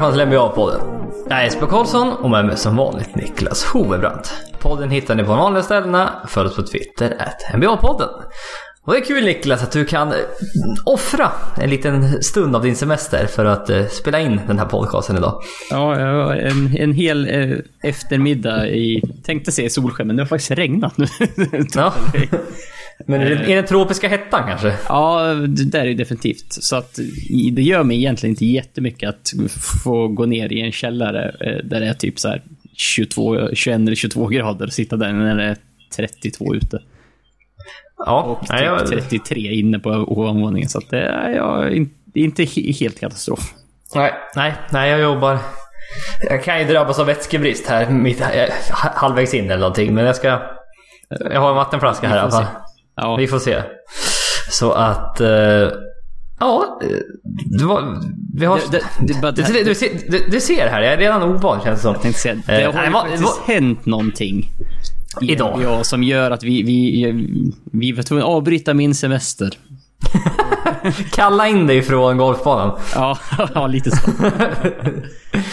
Välkomna till NBA-podden. Jag är Jesper Karlsson och med mig som vanligt Niklas Hovebrant. Podden hittar ni på de vanliga ställena. Följ oss på Twitter, att NBA-podden. Och det är kul Niklas att du kan offra en liten stund av din semester för att uh, spela in den här podcasten idag. Ja, en, en hel uh, eftermiddag i, tänkte säga solsken, men det har faktiskt regnat nu. ja. Men är det, är den tropiska hettan kanske? Ja, det där är definitivt. Så att det gör mig egentligen inte jättemycket att få gå ner i en källare eh, där det är typ så här 22, 21 eller 22 grader och sitta där när det är 32 ute. Ja, och typ jag... 33 inne på ovanvåningen. Så att det är, jag, det är inte helt katastrof. Nej, nej, nej, jag jobbar. Jag kan ju drabbas av vätskebrist här mitt, halvvägs in eller någonting. Men jag ska... Jag har en vattenflaska här i alla fall. Ja. Vi får se. Så att... Uh, ja, det var, vi har... Det, det, det, du, ser, du, ser här, jag är redan ovan känns det som. Jag tänkte säga, det har uh, faktiskt hänt någonting. Idag? Ja, som gör att vi, vi, vi var tvungna att avbryta min semester. Kalla in dig från golfbanan. Ja, ja lite så.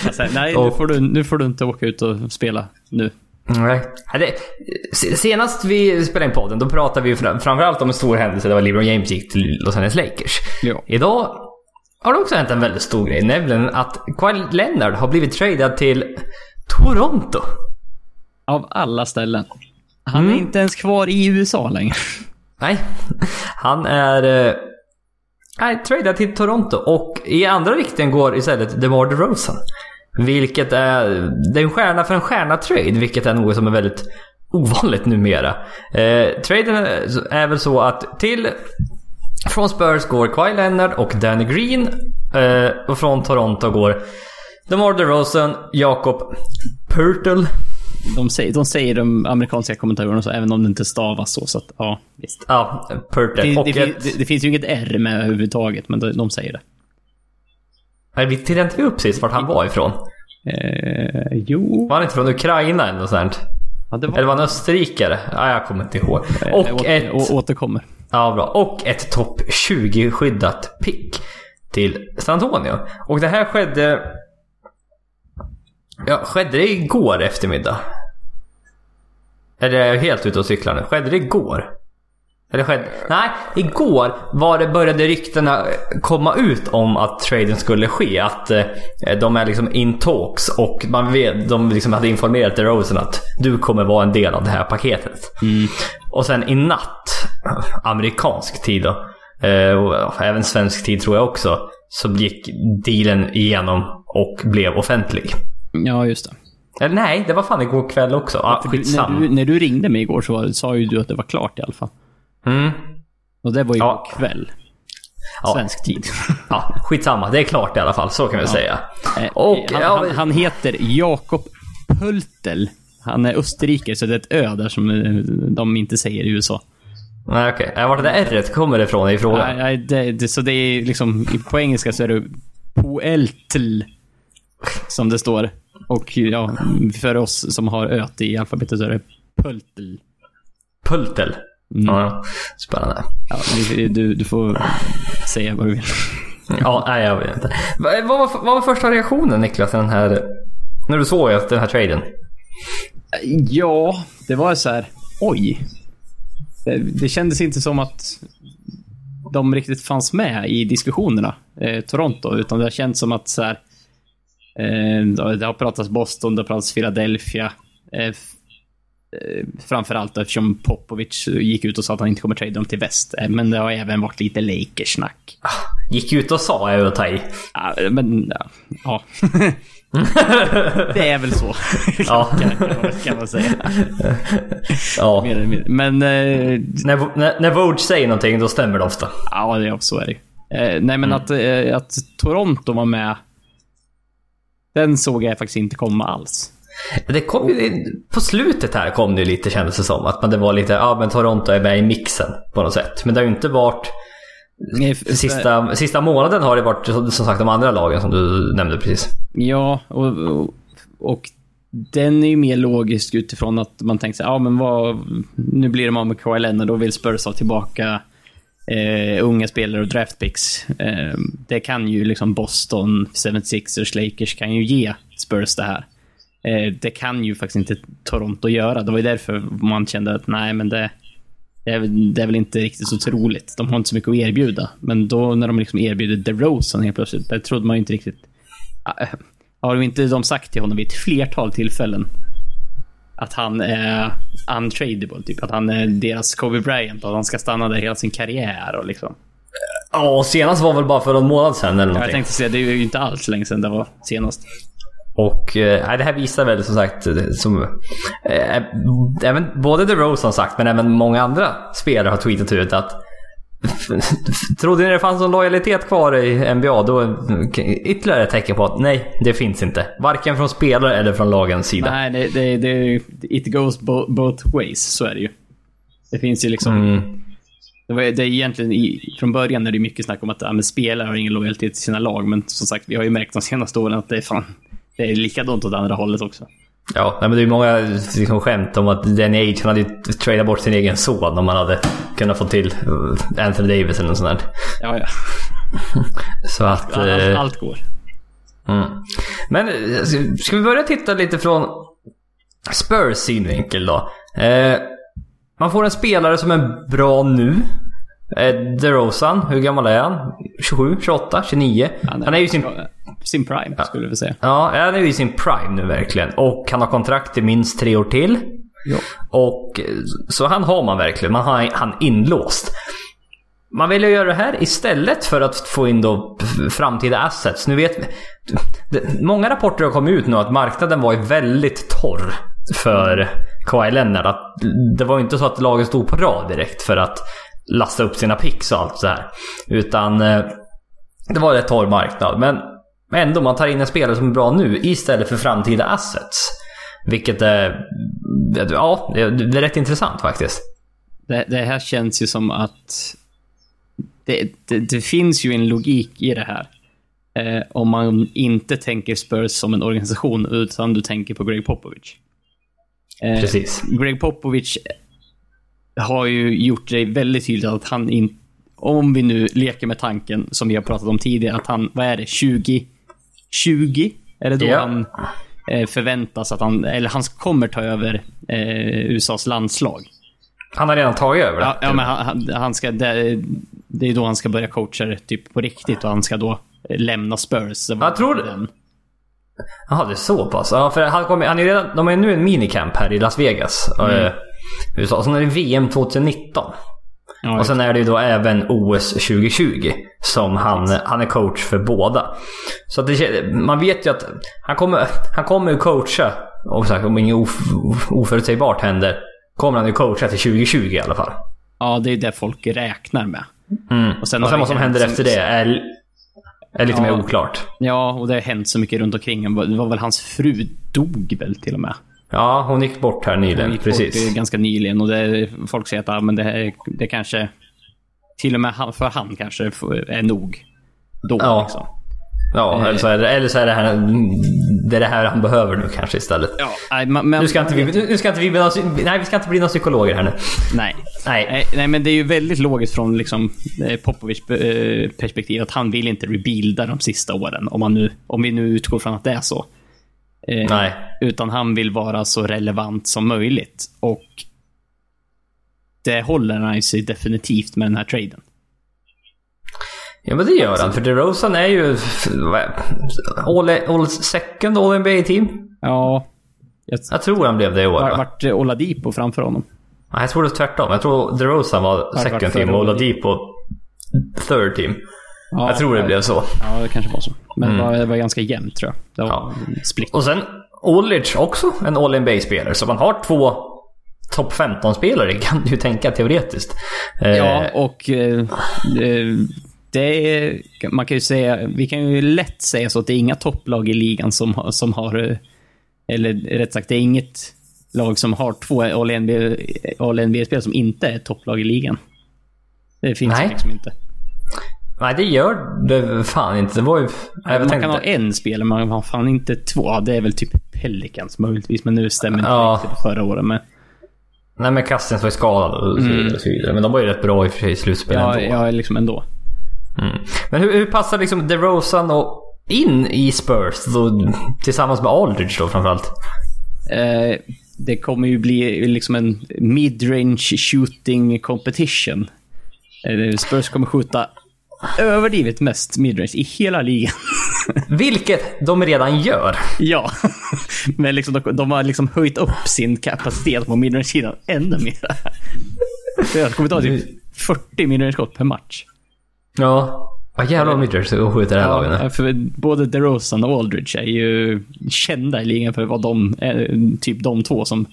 alltså, nej, nu får, du, nu får du inte åka ut och spela nu. Nej. Senast vi spelade in podden, då pratade vi framförallt om en stor händelse. Det var LeBron James gick till Los Angeles Lakers. Ja. Idag har det också hänt en väldigt stor grej, nämligen att Kyle Leonard har blivit tradad till Toronto. Av alla ställen. Han mm. är inte ens kvar i USA längre. Nej, han är... Eh, tradad till Toronto och i andra vikten går istället DeMar DeRozan. Vilket är, det är en stjärna för en stjärna-trade, vilket är något som är väldigt ovanligt numera. Eh, traden är väl så att till från Spurs går Kawhi Leonard och Danny Green. Eh, och från Toronto går DeMar DeRozan, Jakob Purtle. De säger, de säger de amerikanska kommentatorerna så, även om det inte stavas så. så att, ja, visst. Ja, Purtle. Det, det, ett... det, det, finns ju inget R med överhuvudtaget, men de, de säger det. Vi tirrade inte upp sist vart han var ifrån? Eh, jo. Var han inte från Ukraina eller något sånt? Ja, det var... Eller var han österrikare? Ja, jag kommer inte ihåg. Eh, och åter, ett... Å, återkommer. Ja, bra. Och ett topp 20-skyddat pick till San Antonio. Och det här skedde... Ja, skedde det igår eftermiddag? Eller är jag helt ute och cyklar nu? Skedde det igår? Eller skedde... Nej, igår var det, började ryktena komma ut om att traden skulle ske. Att eh, de är liksom in talks och man vet, de liksom hade informerat DeRozan att du kommer vara en del av det här paketet. Mm. Och sen i natt, amerikansk tid då, eh, och även svensk tid tror jag också, så gick dealen igenom och blev offentlig. Ja, just det. Eller nej, det var fan igår kväll också. Ja, när, du, när du ringde mig igår så sa ju du att det var klart i alla fall. Mm. Och det var ju ja. kväll. Svensk ja. tid. ja, skitsamma. Det är klart i alla fall. Så kan vi ja. säga. Eh, och, han, han, han, heter Jakob Pultel. Han är österrikare, så det är ett ö där som eh, de inte säger i USA. Nej, okej. Okay. Vart det där r kommer ifrån i frågan? Nej, det, det, så det är liksom... På engelska så är det Poeltl. Som det står. Och ja, för oss som har öt i alfabetet så är det Pultel. Pultel? Mm. Ja, spännande. Ja, du, du får säga vad du vill. ja, nej jag vet inte. Vad var, vad var första reaktionen Niklas, den här, när du såg den här traden? Ja, det var så här, oj. Det, det kändes inte som att de riktigt fanns med i diskussionerna, eh, Toronto, utan det har känts som att så här, eh, det har pratats Boston, det har pratats Philadelphia. Eh, Eh, framförallt eftersom Popovic gick ut och sa att han inte kommer trada dem till väst. Eh, men det har även varit lite Lakers-snack. Ah, gick ut och sa är att ta i. Ja, men ja. ja. det är väl så. Ja. kan, man säga. Ja. Men... Eh, när, när, när Vogue säger någonting, då stämmer det ofta. Ja, det, så är det eh, Nej, men mm. att, eh, att Toronto var med. Den såg jag faktiskt inte komma alls. Det kom ju, på slutet här kom det lite kändes det som. Att det var lite, ja men Toronto är med i mixen på något sätt. Men det har ju inte varit... Sista, sista månaden har det varit som sagt de andra lagen som du nämnde precis. Ja, och, och, och den är ju mer logisk utifrån att man tänker sig, ja men vad, nu blir de av med KLN och då vill Spurs ha tillbaka eh, unga spelare och draftpicks. Eh, det kan ju liksom Boston, 76ers, Lakers kan ju ge Spurs det här. Eh, det kan ju faktiskt inte Toronto göra. Det var ju därför man kände att nej, men det, det, är, väl, det är väl inte riktigt så troligt. De har inte så mycket att erbjuda. Men då när de liksom erbjuder DeRozan helt plötsligt, det trodde man ju inte riktigt... Ah, Har de inte de sagt till honom vid ett flertal tillfällen att han är untradable, typ. Att han är deras Kobe Bryant och att han ska stanna där hela sin karriär och liksom. Ja, senast var väl bara för en månad sedan eller Jag någonting. tänkte säga, det är ju inte alls länge sedan det var senast. Och eh, det här visar väl som sagt, eh, som, eh, även både DeRozan sagt, men även många andra spelare har tweetat ut att Trodde ni det fanns någon lojalitet kvar i NBA, då ytterligare ett tecken på att nej, det finns inte. Varken från spelare eller från lagens sida. Nej, det, det, det, it goes bo, both ways. Så är det ju. Det finns ju liksom... Mm. Det, var, det är egentligen i, från början är det mycket snack om att ja, spelare har ingen lojalitet till sina lag, men som sagt, vi har ju märkt de senaste åren att det är fan... Det är likadant åt andra hållet också. Ja, men det är många liksom, skämt om att Danny Age han hade ju tradat bort sin egen son om man hade kunnat få till eh, Anthony Davis eller något sånt där. Ja, ja. Så att... Allt, eh, allt går. Mm. Men eh, ska- vi börja titta lite från Spurs synvinkel då? Eh, man får en spelare som är bra nu. Eh, DeRozan, hur gammal är han? 27, 28, 29? Han är ju sin... sin prime, skulle jag vilja säga. Ja, han är ju i sin prime nu verkligen. Och han har kontrakt i minst tre år till. Ja. Och så han har man verkligen. Man har han inlåst. Man vill ju göra det här istället för att få in då framtida assets. Nu vet vi... Många rapporter har kommit ut nu att marknaden var väldigt torr för Kawhi Leonard. Att det var inte så att lagen stod på rad direkt för att lasta upp sina picks och allt så här. Utan eh, det var en torr marknad. Men ändå, man tar in en spelare som är bra nu istället för framtida assets. Vilket är... Ja, det är, det är rätt intressant faktiskt. Det, det här känns ju som att det, det, det finns ju en logik i det här. Eh, om man inte tänker Spurs som en organisation, utan du tänker på Greg Popovich. Eh, Precis. Greg Popovich har ju gjort det väldigt tydligt att han inte... Om vi nu leker med tanken, som vi har pratat om tidigare, att han, vad är det, 20? 20? Är det då Ja. han eh, förväntas att han, eller han kommer ta över eh, USAs landslag? Han har redan tagit över det. Ja, ja men han, han, ska, det, det är då han ska börja coacha typ på riktigt och han ska då eh, lämna Spurs. Jag tror det. Jaha, det är så pass. Ja, för han kommer, han är redan, de har ju nu en minicamp här i Las Vegas. Mm. eh, USA. Sen är det VM 2019. Ja, Och sen är det ju då även OS 2020. Som han, han är coach för båda. Så att det, man vet ju att han kommer, han kommer ju coacha. Och sagt, om inget of, oförutsägbart händer. Kommer han ju coacha till 2020 i alla fall. ja, det är det folk räknar med. Mm. Och Och sen sen, har vad som händer efter det är, är lite Ja. mer oklart. Ja, och det har hänt så mycket runt omkring. Det var väl hans fru dog väl till och med. Ja, hon gick bort här nyligen. Gick Precis. bort ganska nyligen och det, folk säger att ja, men det, här- det kanske... Till och med för han kanske är nog. Då Ja. liksom. Ja, eller så är det, eller så är det här det, är det här han behöver nu kanske istället. Ja, nej, men, Nu ska inte vi, nu ska inte vi bli några, nej, vi ska inte bli några psykologer här nu. Nej. Nej. Nej, men det är ju väldigt logiskt från liksom, eh, Popovics eh, perspektiv att han vill inte rebuilda de sista åren. Om, man nu, om vi nu utgår från att det är så. Eh, Nej. Utan han vill vara så relevant som möjligt. Och det håller han sig definitivt med den här traden. Ja men det gör han, för DeRozan är ju all, all second all NBA team. Ja. Jag, Jag tror han blev det i år var, va? vart eh, Oladipo framför honom? Nej, jag tror det är tvärtom. Jag tror DeRozan var vart second före team och. Oladipo third team. Ja, Jag tror det blev så. Ja, det kanske var så. Men Mm. det, var, det var ganska jämnt tror jag. Det var Ja. split. Och sen Olic också en all NBA-spelare. Så man har två topp 15-spelare kan du ju tänka teoretiskt. Eh, Ja, och eh, det är, man kan ju säga, vi kan ju lätt säga så att det är inga topplag i ligan som, har- som har, eh, eller rätt sagt, det är inget lag som har två All-NBA-spelare som inte är topplag i ligan. Det finns Nej. liksom inte. Nej, det gör det fan inte. Det var ju... Man tänkte, kan ha en spelare, men man har fan inte två. Det är väl typ Pelicans möjligtvis, men nu stämmer inte Ja. riktigt förra året. Men Nej men Cousins var ju skadad och så. Och så vidare. Men de var ju rätt bra i och för sig i slutspelet Ja, ändå. ja, liksom ändå. Mm. Men hur, hur passar liksom DeRozan och in i Spurs då, tillsammans med Aldridge då framförallt? Eh, det kommer ju bli liksom en mid-range shooting competition. Eh, Spurs kommer skjuta överdrivet mest midrange i hela ligan. Vilket de redan gör. ja, men liksom, de, de har liksom höjt upp sin kapacitet på midrange-sidan ännu mer. Det kommer ta typ 40 midrange-skott per match. Ja. Vad jävlar vad midrange de skjuter det här. Ja, för både DeRozan och Aldridge är ju kända i ligan för vad de är, typ de två som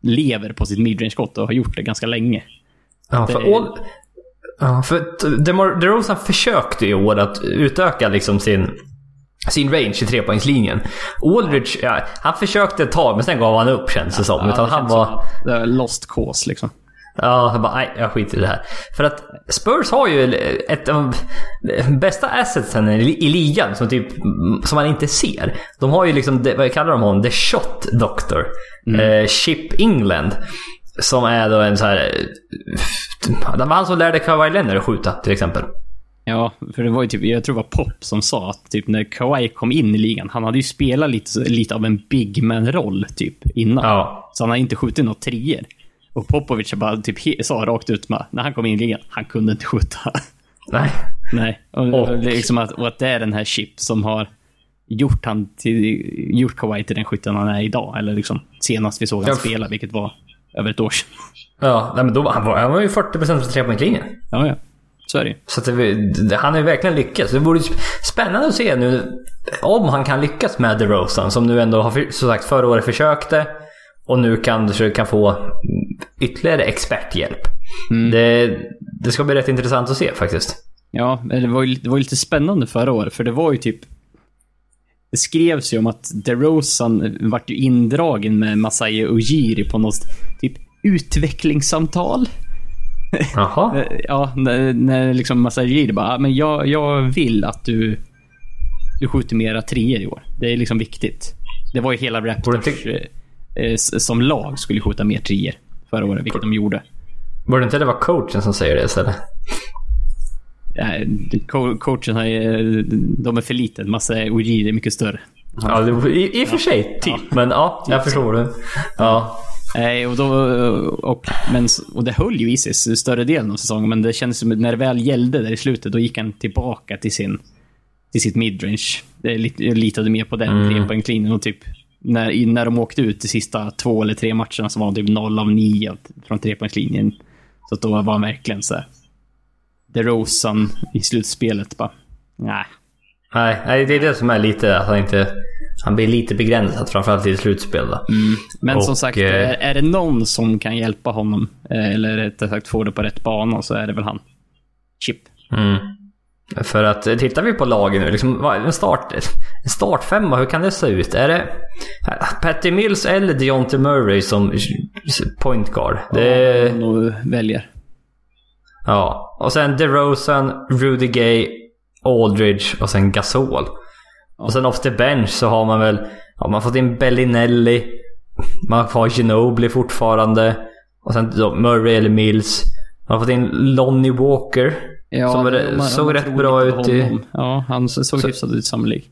lever på sitt midrange-skott och har gjort det ganska länge. Ja, för, ja, för DeMar- DeRozan försökte i år att utöka liksom sin, sin range i trepoängslinjen. Aldridge, ja, han försökte ett tag men sen gav han upp känns det som. Ja, Utan det han var... som lost cause liksom. Ja, han bara nej, jag skiter i det här. För att Spurs har ju ett av de bästa assetsen i, ligan som, typ, som man inte ser. De har ju liksom, vad kallar de honom? The Shot Doctor. Eh, Chip England. Som är då en så här... eh, Det var han som lärde Kawhi Leonard att skjuta till exempel. Ja, för det var ju typ, jag tror det var Pop som sa att typ när Kawhi kom in i ligan, han hade ju spelat lite, lite av en big man-roll typ innan. Ja. Så han har inte skjutit några treor. Och Popovic bara typ sa rakt ut med, när han kom in i ligan, han kunde inte skjuta. Nej. Nej, och, Och- och, det är liksom att, och att det är den här Chip som har gjort, han till, gjort Kawhi till den skytten han är idag. Eller liksom senast vi såg han Ja. spela, vilket var över ett år sedan. Ja, nej, men då, han, var, han var ju 40% på trepoängslinjen. Ja, ja. Så är det. Så det, han har ju verkligen lyckats. Det vore spännande att se nu om han kan lyckas med DeRozan som nu ändå har, som sagt, förra året försökte och nu kanske kan få ytterligare experthjälp. Det, det ska bli rätt intressant att se faktiskt. Ja, det var, ju, det var ju lite spännande förra året, för det var ju typ... Det skrevs ju om att DeRozan vart ju indragen med Masai Ujiri på något typ utvecklingssamtal. Jaha. Ja, när, när liksom Masai Ujiri bara, "Ah, men jag, jag vill att du, du skjuter mera treor i år. Det är liksom viktigt. Det var ju hela Raptors eh, eh, som lag skulle skjuta mer treor förra året, vilket de gjorde. Borde inte det vara coachen som säger det istället? Co- Coachen har ju, de är för litet. Masai Ujiri är mycket större. Ja, i, i och för sig. Typ. Men ja, jag förstår det. Ja. Nej, och, då, och, men, och det höll ju i sig större delen av säsongen, men det kändes som när det väl gällde där i slutet, då gick han tillbaka till sin till sitt midrange. Jag litade mer på den Mm. trepoängslinjen och typ när, när de åkte ut de sista två eller tre matcherna så var han typ 0 av 9 från trepoängslinjen. Så då var han verkligen så här. DeRozan i slutspelet bara, nej. Nej, det är det som är lite att han inte... Han blir lite begränsad, framförallt i slutspel. Då. Men Och, som sagt, eh, är, är det någon som kan hjälpa honom, eh, eller rättare sagt få det på rätt bana, så är det väl han. Chip. Mm. För att eh, tittar vi på lagen nu, liksom, en, start, en startfemma, hur kan det se ut? Är det Patty Mills eller Deontay Murray som point guard? Det, Han nog väljer. Ja. Och sen DeRozan, Rudy Gay, Aldridge och sen Gasol. Och sen off the bench så har man väl ja, man har fått in Bellinelli. Man har Ginobili fortfarande. Och sen då Murray eller Mills. Man har fått in Lonnie Walker. som var, man- såg man rätt bra ut i... Ja, han såg Så- hyfsat ut sannolikt.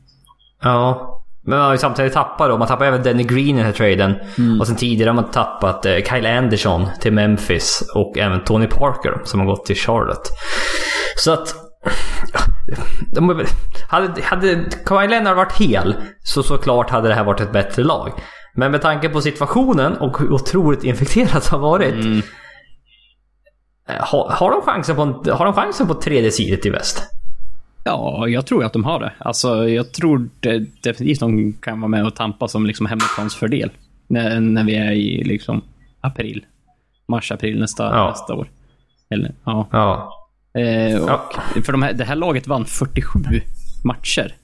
Ja. Men man har ju samtidigt tappat då. Man tappade även Danny Green i den här traden. Och sen tidigare har man tappat eh, Kyle Anderson till Memphis. Och även Tony Parker som har gått till Charlotte. Så att... De, hade, hade Kawhi Leonard varit hel så såklart hade det här varit ett bättre lag. Men med tanke på situationen och hur otroligt infekterat det har varit. eh, Har, har, de chansen på har de chansen på tredje sidet i väst? Ja, jag tror att de har det. Alltså, jag tror det, definitivt de kan vara med och tampa som liksom hemmaplansfördel. När, när vi är i liksom april. Mars-april nästa, Ja. nästa år. Eller, ja. Ja. Eh, och Ja. För de här, det här laget vann 47 matcher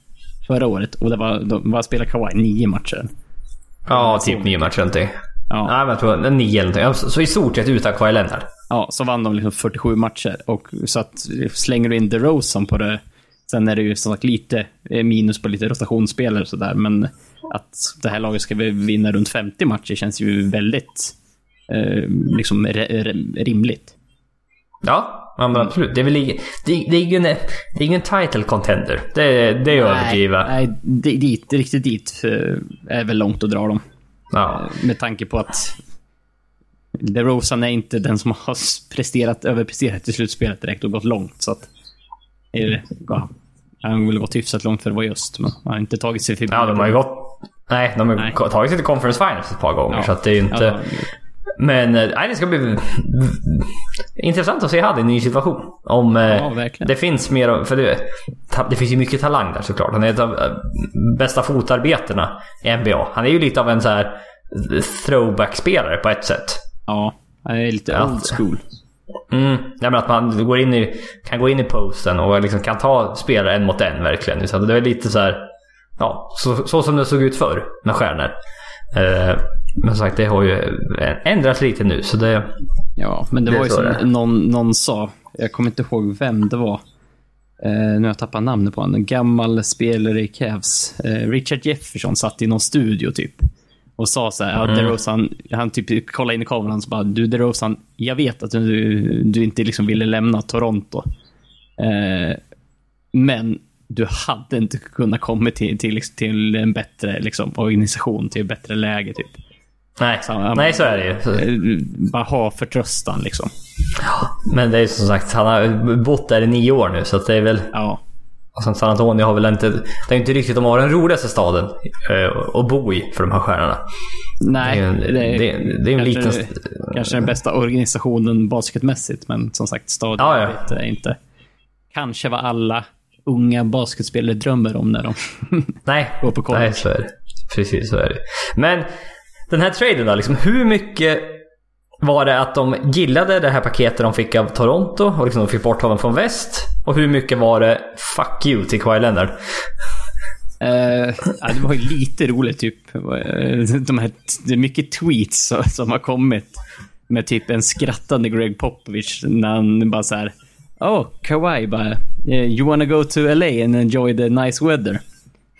förra året och det var, de var spelade Kawhi nio matcher. Ja, typ nio matcher någonting. Ja. Nej, men jag tror nio eller någonting. Så så i stort sett utan Kawhi Leonard. Ja, så vann de liksom 47 matcher. Och så att slänger du in DeRozan på det. Sen är det ju som sagt lite eh, minus på lite rotationsspelare och sådär. Men att det här laget ska vinna runt 50 matcher känns ju väldigt eh, liksom rimligt. Ja, ja men absolut. Det är väl det, det är ingen, det är ingen title contender. Det, det är överdrivet. Nej, dit, riktigt dit eh, är väl långt att dra dem. Ja. Eh, med tanke på att DeRozan är inte den som har presterat, överpresterat i slutspelet direkt och gått långt. Så att, ja, han vill gått hyfsat långt för att vara just, men han har inte tagit sig förbi. Ja, de har ju gått... Nej, de har nej. tagit sig till Conference Finals ett par gånger, ja. så att det är inte... Ja, men eh, nej, det ska bli intressant att se Hadi i en ny situation. Om ja, det finns mer... För det, det finns ju mycket talang där såklart. Han är ett av eh, bästa fotarbetena i NBA. Han är ju lite av en så här throwback-spelare på ett sätt. Ja, han är lite old school. Mm, ja, men att man går in i, kan gå in i posten och liksom kan ta spelare en mot en verkligen. Så det är lite så här, ja, så, så som det såg ut förr med stjärnor. Eh, men som sagt, det har ju ändrats lite nu så det... Ja, men det, det var ju som det. Någon, någon sa, jag kommer inte ihåg vem det var. Eh, nu har jag tappat namnet på honom. En gammal spelare i Cavs. Eh, Richard Jefferson satt i någon studio typ och sa så här, mm. DeRozan, han typ kollade in i kameran och så bara, du DeRozan, jag vet att du, du inte liksom ville lämna Toronto. Eh, men du hade inte kunnat komma till, till, till en bättre liksom, organisation, till ett bättre läge typ. Nej, så, han, Nej så är det ju. Eh, bara ha förtröstan liksom. Men det är ju som sagt, han har bott där i nio år nu så det är väl... Ja. Sen San Antonio har väl inte... Det är inte riktigt de har den roligaste staden uh, att bo i för de här stjärnorna. Nej, det är, en, det är, det är, det är en kanske, liten... Kanske den bästa organisationen basketmässigt, men som sagt staden ja, ja. är inte... Kanske vad alla unga basketspelare drömmer om när de Nej, går på college. Nej, så är det. Precis så är det. Men den här traden då, liksom, hur mycket var det att de gillade det här paketet de fick av Toronto och liksom de fick bort honom från väst? Och hur mycket var det 'fuck you' till Kawhi Leonard? Uh, ja, det var ju lite roligt typ. Eh, de här, det är mycket tweets som har kommit. Med typ en skrattande Greg Popovich när han bara så här. Oh, Kawhi bara. Eh, you wanna go to LA and enjoy the nice weather?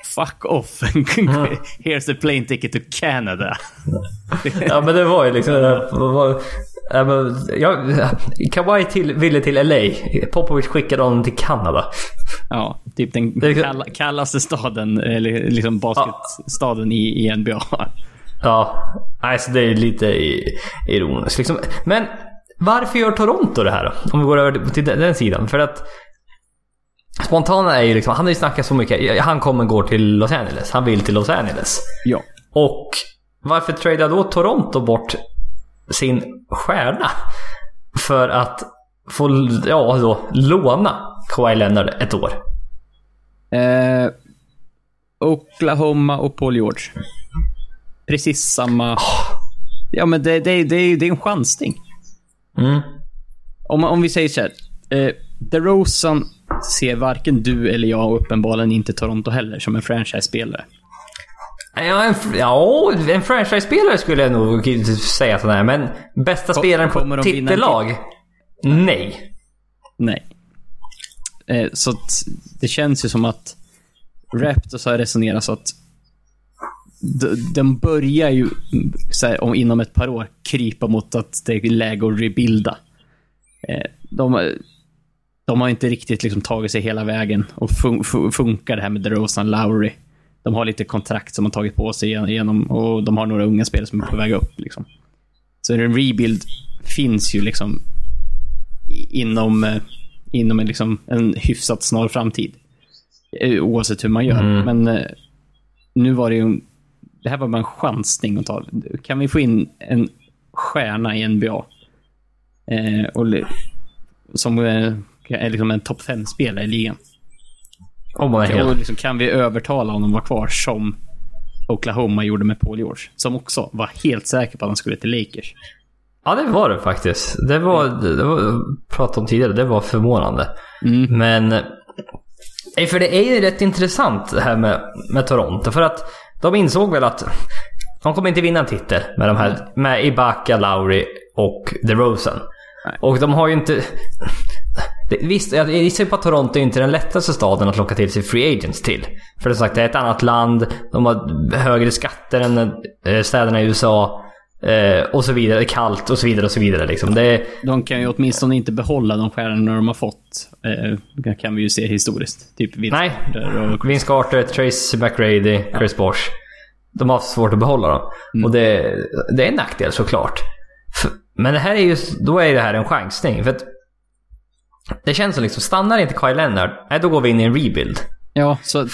Fuck off. Here's a plane ticket to Canada. ja men det var ju liksom... Var, ja, Kawhi till, ville till LA. Popovic skickade honom till Kanada. Ja, typ den liksom- kall, kallaste staden, eller liksom basketstaden ja. i, i NBA. Ja, alltså det är lite ironiskt liksom. Men varför gör Toronto det här då? Om vi går över till den sidan. För att Spontana är ju liksom, han har ju snackat så mycket. Han kommer gå till Los Angeles. Han vill till Los Angeles. Ja. Och varför tradar då Toronto bort sin stjärna? För att få, ja då, låna Kawhi Leonard ett år. Eh, Oklahoma och Paul George. Precis samma... Oh. Ja, men det, det, det, det är en chansning. Mm. Om, om vi säger så här. Eh, DeRozan ser varken du eller jag, och uppenbarligen inte Toronto heller, som en franchise-spelare. Ja, en, ja, en franchise-spelare skulle jag nog säga sådär, men bästa Kom, spelaren på titellag? Nej. Nej. Eh, så det känns ju som att Raptors har resonerat så att de, de börjar ju här, om, inom ett par år krypa mot att det är läge att rebuilda. Eh, de, de har inte riktigt liksom tagit sig hela vägen och fun funkar det här med DeRozan Lowry. De har lite kontrakt som har tagit på sig igenom och de har några unga spelare som är på väg upp. Liksom. Så en rebuild finns ju liksom inom, eh, inom en, liksom, en hyfsat snar framtid. Eh, oavsett hur man gör. Mm. Men eh, nu var det ju... Det här var bara en chansning att ta. Kan vi få in en stjärna i NBA? Eh, och, som är liksom en topp 5-spelare i ligan. Om man är helt... liksom, kan vi övertala honom att vara kvar som Oklahoma gjorde med Paul George. Som också var helt säker på att han skulle till Lakers. Ja, det var det faktiskt. Det var, det var pratade om tidigare, det var förvånande. Mm. Men... Eh, för det är ju rätt intressant det här med, med Toronto. För att de insåg väl att de kommer inte vinna en titel med de här, med Ibaka, Lowry och DeRozan. Nej. Och de har ju inte... Det, visst, jag gissar på att Toronto är inte den lättaste staden att locka till sig free agents till. För det sagt, det är ett annat land, de har högre skatter än eh, städerna i USA. Eh, och så vidare. Det är kallt och så vidare och så vidare. Liksom. Det, De kan ju åtminstone inte behålla de stjärnorna de har fått. Eh, det kan vi ju se historiskt. Typ Vince Nej. Carter och... Vince Carter, Trace McGrady, Chris Bosh. De har haft svårt att behålla dem. Och det, det är en nackdel såklart. Men det här är ju, då är det här en chansning. För att det känns som liksom, stannar inte Kyle Leonard, nej då går vi in i en rebuild. Ja, så,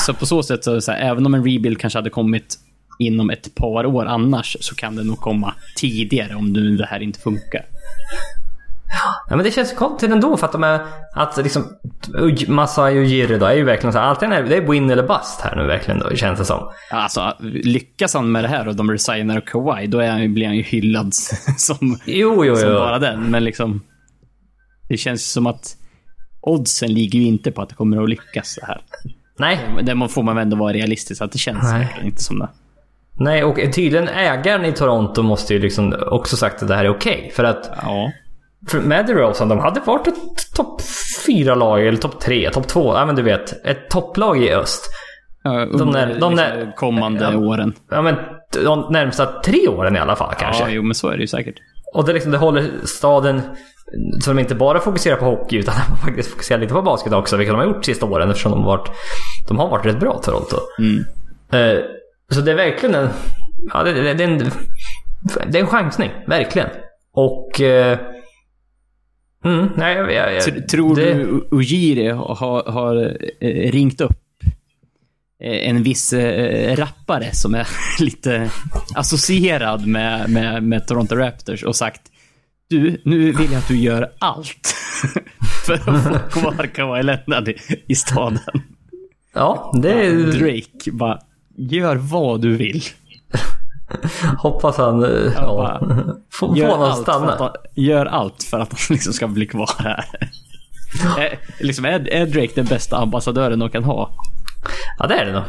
så på så sätt så så här, även om en rebuild kanske hade kommit inom ett par år annars, så kan det nog komma tidigare om nu det här inte funkar. Ja, men det känns konstigt ändå för att de är... Att liksom... Masai Ujiri då är ju verkligen så här, antingen är det är win eller bust här nu verkligen då, känns det som. Alltså, lyckas han med det här och de resignar Kawhi, då är han, blir han ju hyllad som, Jo, jo, som jo. bara den. Men liksom, det känns som att oddsen ligger ju inte på att det kommer att lyckas det här. Nej, det får man väl ändå vara realistisk, att det känns Nej. inte som det. nej och tydligen ägaren i Toronto måste ju liksom också sagt att det här är okej. För att Ja. för med DeRozan, de hade varit ett topp fyra lag eller topp tre, topp två. Ja men du vet, ett topplag i öst. Ja, Under när- de liksom, när- kommande Ja. åren. Ja men de närmsta tre åren i alla fall kanske. Ja, jo, men så är det ju säkert. Och det, liksom, det håller staden så de inte bara fokuserar på hockey utan de faktiskt fokuserar lite på basket också. Vilket de har gjort sista åren eftersom de har varit, de har varit rätt bra Toronto. Mm. Eh, så det är verkligen en... Ja, det, det, det, är en, det är en chansning, verkligen. Och... Eh, mm, nej, jag, jag, jag, Tr- Tror det, du Ujiri har, har eh, ringt upp en viss eh, rappare som är lite associerad med, med, med Toronto Raptors och sagt du, nu vill jag att du gör allt för att få kvar Kawhi Leonard i, i staden. Ja, det är, Drake bara, gör vad du vill. hoppas han... eh, Ja, bara, får Gör honom att allt, stanna. han, gör allt för att han liksom ska bli kvar här. är, liksom, är, är Drake den bästa ambassadören de kan ha? Ja, det är det nog.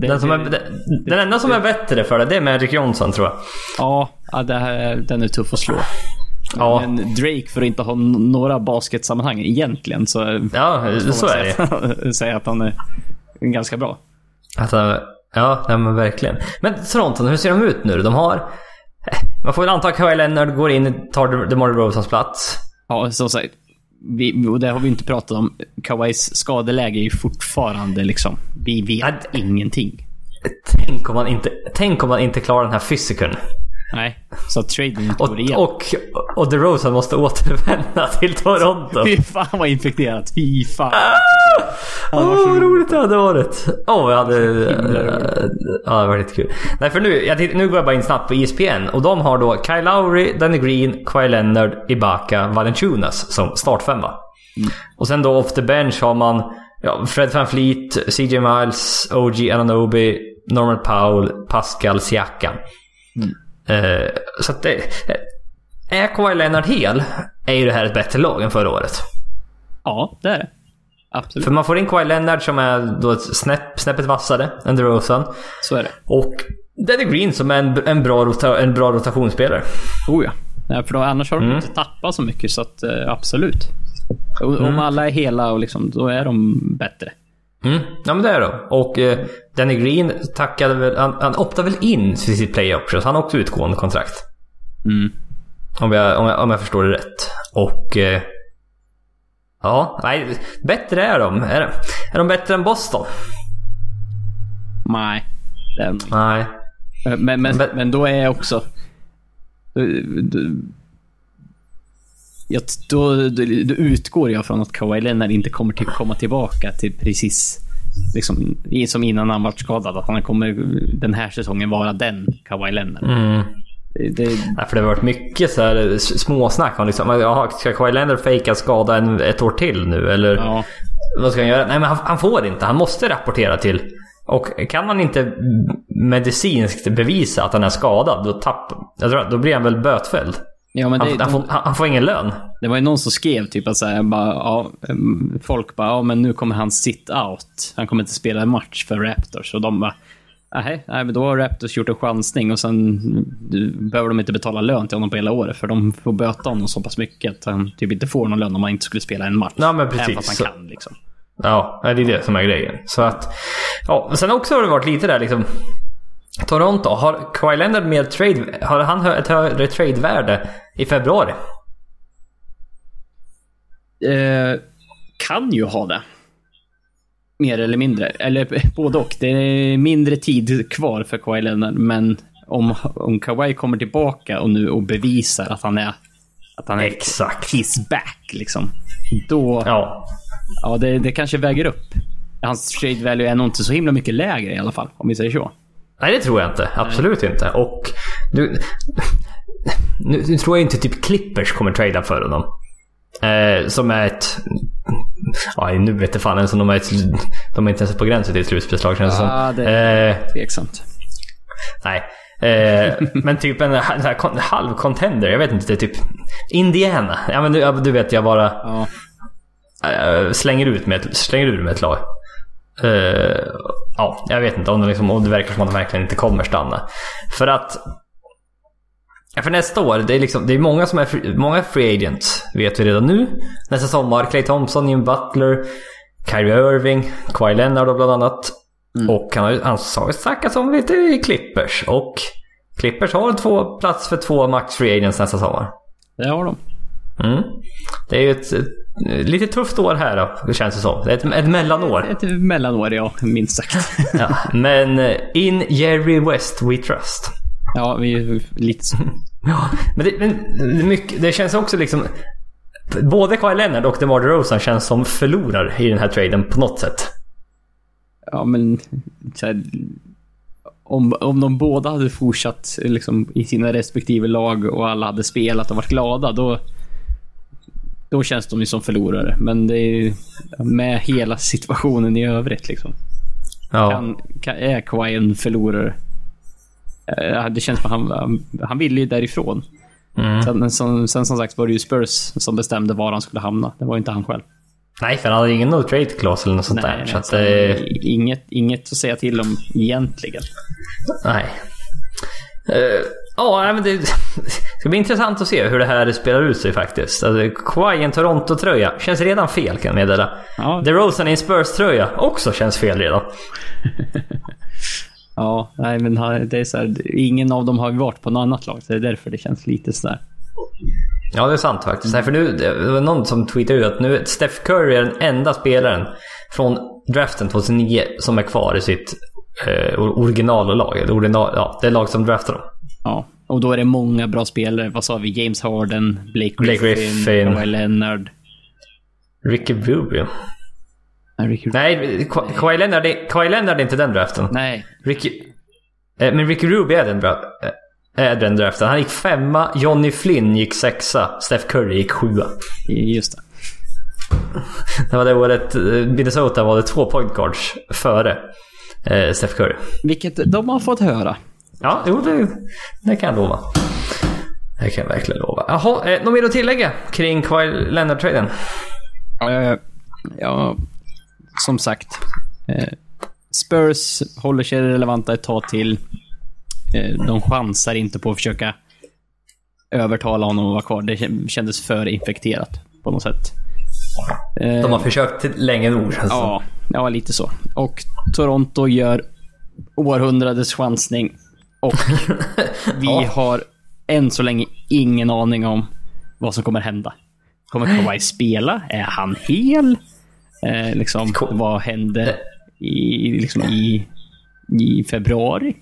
det- Den, som är, det- den, den enda som är bättre för det, det är Magic Johnson tror jag. Ja, ja det här, den är tuff att slå. Ja, Men Drake, för att inte ha några basketsammanhang egentligen, så ja så är det. säga, att han är ganska bra. Alltså, ja, nej, men verkligen. Men Toronto, hur ser de ut nu De har... Man får väl anta att Kawhi Leonard går in tar DeMar DeRozans plats. Ja, som sagt. Vi, och det har vi inte pratat om. Kawais skadeläge är ju fortfarande liksom... Vi vet Ja, ingenting. Tänk om man inte, tänk om man inte klarar den här fysiken. Nej, så traden inte Och, går igenom. och, och DeRozan måste återvända till Toronto. Fy fan vad infekterat. Fy fan. Åh, vad roligt det hade varit. Åh, jag hade... Ja, det var lite kul. Nej, för nu, jag, nu går jag bara in snabbt på ESPN och de har då Kyle Lowry, Danny Green, Kawhi Leonard, Ibaka, Valanciunas som startfemma. Och sen då off the bench har man ja, Fred VanVleet, CJ Miles, OG Ananobi, Norman Powell, Pascal Siakam. Eh, så att det... Är Kawhi Leonard hel är ju det här ett bättre lag än förra året. Ja, det är det. Absolut. För man får in Kawhi Leonard som är då ett snäpp, snäppet vassare än DeRozan. Så är det. Och Danny Green som är en, en, bra, rota, en bra rotationsspelare. Oh ja. Nej, för då, annars har de Mm. inte tappat så mycket, så att eh, absolut. Och, Mm. Om alla är hela, och liksom, då är de bättre. Mm. Ja men det är de. Och eh, Danny Green tackade väl, han, han optade väl in till sitt play option, så han har också utgående kontrakt. Mm. Om jag, om jag, om jag förstår det rätt. Och... Eh, ja, nej, bättre är de. Är, de- är de bättre än Boston? Nej. Det är de inte. Nej. Men, men, men, då är jag också... jag, då, då, utgår jag från att Kawhi Leonard inte kommer till, komma tillbaka till precis liksom, som innan han vart skadad. Att han kommer den här säsongen vara den Kawhi Leonard. Mm. Det, Nej, för det har varit mycket så här småsnack om liksom, ska Kawhi Leonard fejka skada en, ett år till nu? Eller ja, vad ska han göra? Nej, men han, han får inte. Han måste rapportera till. Och kan man inte medicinskt bevisa att han är skadad, då, tapp, jag tror, då blir han väl bötfälld. Ja, men Han, det, han, får, han, han får ingen lön. det var ju någon som skrev typ att så här, bara, ja, folk bara, ja men nu kommer han sit out. Han kommer inte spela en match för Raptors. Och de bara, nej, nej men då har Raptors gjort en chansning och sen behöver de inte betala lön till honom på hela året. För de får böta honom så pass mycket att han typ inte får någon lön om han inte skulle spela en match. Ja, men precis. Även fast han kan liksom. Ja, det är det som är grejen. Så att... Ja, sen också har det varit lite där liksom... Toronto, har Kawhi Leonard mer trade... Har han ett högre tradevärde i februari? Eh, kan ju ha det. Mer eller mindre. Eller både och. Det är mindre tid kvar för Kawhi Leonard, men om, om Kawhi kommer tillbaka och nu och bevisar att han är... Att han är Exakt. he's back, liksom. Då... Ja, Ja. det, det kanske väger upp. Hans trade value är nog inte så himla mycket lägre i alla fall, om vi säger så. Nej, det tror jag inte. Absolut inte. Och... Du, nu, nu tror jag inte typ Clippers kommer trada för honom. Eh, som är ett... Ja, nu vet jag fan ens om de är ett, De är inte ens på gränsen till ett slutspelslag känns det som. Ja, det är Eh, tveksamt. Nej. Eh, men typ en, en halv contender. Jag vet inte. Det är typ Indiana. Ja men du, du vet jag bara Ja. eh, slänger ut med slänger ur med ett lag. Eh, ja, jag vet inte om det, liksom, om det verkar som att de verkligen inte kommer stanna. För att för nästa år, det är, liksom, det är många som är free, många free agents, vet vi redan nu. Nästa sommar, Clay Thompson, Jim Butler, Kyrie Irving, Kawhi Leonard bland annat. Och han har ju han ju snackats om lite i Clippers. Och Clippers har två plats för två max free agents nästa sommar. Det har de. Mm. Det är ju ett, ett lite tufft år här då, känns det som. Ett, ett mellanår. Ett mellanår, ja. Minst sagt. Ja. Men eh, in Jerry West we trust. Ja, vi är lite så. Ja, men det, men mycket, det känns också liksom... Både Kawhi Leonard och DeMar DeRozan känns som förlorare i den här traden på något sätt. Ja, men... Här, om, om de båda hade fortsatt liksom, i sina respektive lag och alla hade spelat och varit glada, då... Då känns de ju som förlorare. Men det är ju med hela situationen i övrigt liksom. Ja. Kan, kan, är Kawhi en förlorare? Eh, Det känns som att han, han ville ju därifrån. Mm. Sen, som, sen som sagt var det ju Spurs som bestämde var han skulle hamna. Det var ju inte han själv. Nej, för han hade ingen no trade clause eller något sånt där. Så att, så, eh, inget, inget att säga till om egentligen. nej. Eh, Ja, men det ska bli intressant att se hur det här spelar ut sig faktiskt. Alltså, Kawhi i en Toronto-tröja känns redan fel kan jag meddela. Ja. DeRozan i en Spurs-tröja också känns fel redan. Ja, nej men det är så här, ingen av dem har varit på något annat lag, så det är därför det känns lite sådär. Ja, det är sant faktiskt. Nej, för nu, det var någon som tweetade ut att nu Steph Curry är den enda spelaren från draften 2009 som är kvar i sitt eh, originallag. Eller Original, ja, det lag som draftade dem. Ja, och då är det många bra spelare. Vad sa vi? James Harden, Blake Griffin, Blake Griffin. Kawhi Leonard. Ricky Rubio. Nej, Ricky... Nej, Ka- Kawhi Leonard, är- Kawhi Leonard är inte den draften. Nej. Ricky, eh, men Ricky Rubio är den, eh, är den draften. Han gick femma, Johnny Flynn gick sexa, Steph Curry gick sjua. Just det. Det var det året eh, Minnesota var det två point guards före eh, Steph Curry. Vilket de har fått höra. Ja, jo det, det kan jag lova. Det kan jag verkligen lova. Jaha, eh, något mer att tillägga kring Kawhi Leonard-traden? Eh, ja, som sagt. Eh, Spurs håller sig relevanta ett tag till. Eh, de chansar inte på att försöka övertala honom att vara kvar. Det kä- kändes för infekterat på något sätt. De har försökt länge nog känns. Ja, ja, lite så. Och Toronto gör århundradets chansning. Och vi Ja. har än så länge ingen aning om vad som kommer hända. Kommer Kawhi spela? Är han hel? Eh, liksom, vad händer i, liksom i, i februari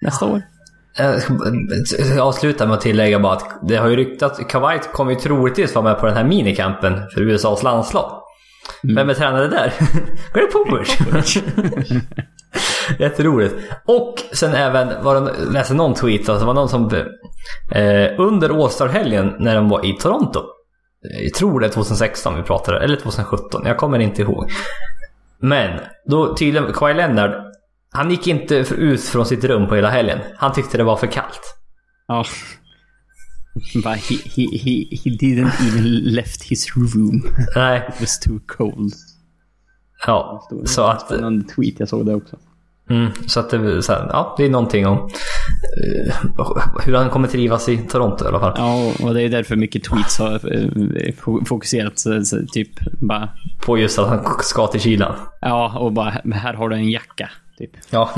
nästa år? Jag ska b- avsluta med att tillägga bara att det har ju ryktats Kawhi kommer ju troligtvis vara med på den här minikampen för USAs landslag. Vem är tränare där? Greg Popovich. Jätteroligt. Och sen även, var det, läste någon tweet, alltså det var någon som eh, under All-Star-helgen när de var i Toronto. Jag tror det är 2016 vi pratade, eller 2017, jag kommer inte ihåg. Men, då tydligen, Kawhi Leonard, han gick inte ut från sitt rum på hela helgen. Han tyckte det var för kallt. Ja. Bara, he, he, he, he didn't even left his room. Nej, It was too cold. ja. Så att, Spännande tweet, jag såg det också. Mm, så att det, så här, ja, det är någonting om eh, hur han kommer trivas i Toronto i alla fall. Ja, och det är därför mycket tweets har eh, fo- fokuserat så, så, typ bara... På just att han ska till kylan. Ja, och bara här har du en jacka. Typ. Ja.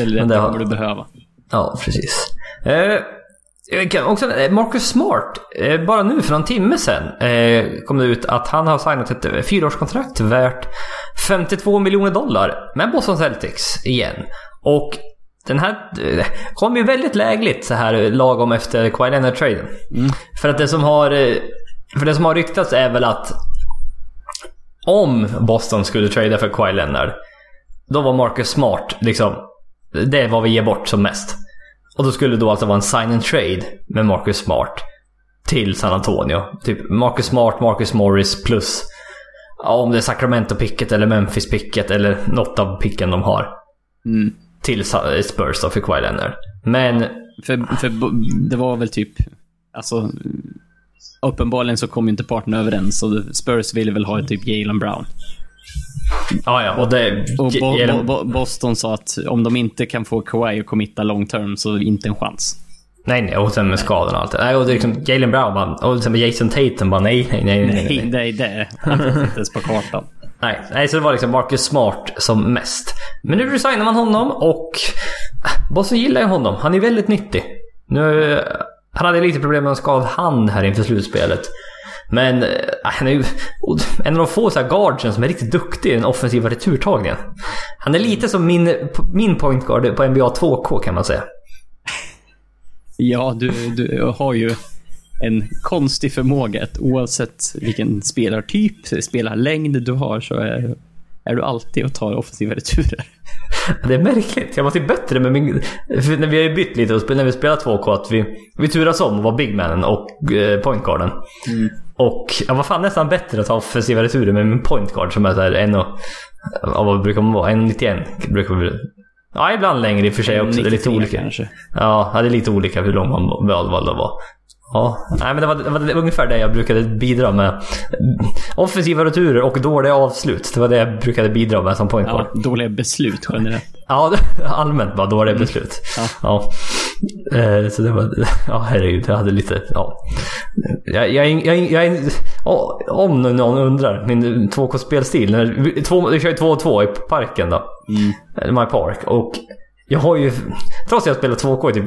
Eller det det kommer du behöva. Ja, precis. Eh, också, eh, Marcus Smart, eh, bara nu för någon timme sedan eh, kom det ut att han har signat ett fyraårskontrakt värt 52 miljoner dollar med Boston Celtics igen. Och den här kom ju väldigt lägligt så här lagom efter Kawhi Leonard-traden. För att det som har för det som har ryktats är väl att om Boston skulle trada för Kawhi Leonard, då var Marcus Smart liksom, det är vad vi ger bort som mest. Och då skulle det då alltså vara en sign and trade med Marcus Smart till San Antonio. Typ Marcus Smart, Marcus Morris plus ja, om det är Sacramento-picket eller Memphis-picket eller något av picken de har. Mm. Till Spurs då för Kawhi Leonard. Men För, för det var väl typ... Alltså... Uppenbarligen så kom ju inte parterna överens och Spurs ville väl ha typ Jalen Brown. Ja, ja, och det... Och Bo, Bo, Bo, Boston sa att om de inte kan få Kawhi att committa long term så inte en chans. Nej, nej, och sen med skadorna och allt. Nej, och det är liksom Jalen Brown bara, och sen med Jason Tatum bara nej, nej, nej, nej. nej. Nej, nej, det fanns inte ens på kartan. Nej, nej, så det var liksom Marcus Smart som mest. Men nu resignar man honom och Boston gillar ju honom. Han är väldigt nyttig. Nu, han hade lite problem med en skadad hand här inför slutspelet. Men eh, han är ju en av de få så här guardsen som är riktigt duktig i den offensiva returtagningen. Han är lite som min, min point guard på NBA 2K kan man säga. Ja, du, du har ju en konstig förmåga att oavsett vilken spelartyp, spelarlängd du har så är, är du alltid och tar offensiva returer. Det är märkligt. Jag var typ bättre med min... När vi har ju bytt lite och när vi spelar 2K att vi, vi turas om att vara bigmanen och eh, pointguarden. Och jag var fan nästan bättre att ta offensiva returer med min pointguard som är såhär en och... Ja, vad brukar man vara? 1,91 brukar vi... Ja, ibland längre i och för sig också. Det är lite 93 olika. kanske. Ja, det är lite olika hur lång man valde att vara. Ja, nej men det var, det var ungefär det jag brukade bidra med. Offensiva returer och dåliga avslut. Det var det jag brukade bidra med som pointguard. Ja, dåliga beslut generellt. Ja, allmänt bara dåliga beslut. Ja. Ja. Eh, Så det var... Ja, herregud. Jag hade lite... Ja. Jag, jag, jag, jag, jag ja, Om någon undrar. Min 2K-spelstil. när- Två, jag kör ju 2 och 2 i parken då. Eh, My Park. Och jag har ju... Trots att jag spelat 2K i typ...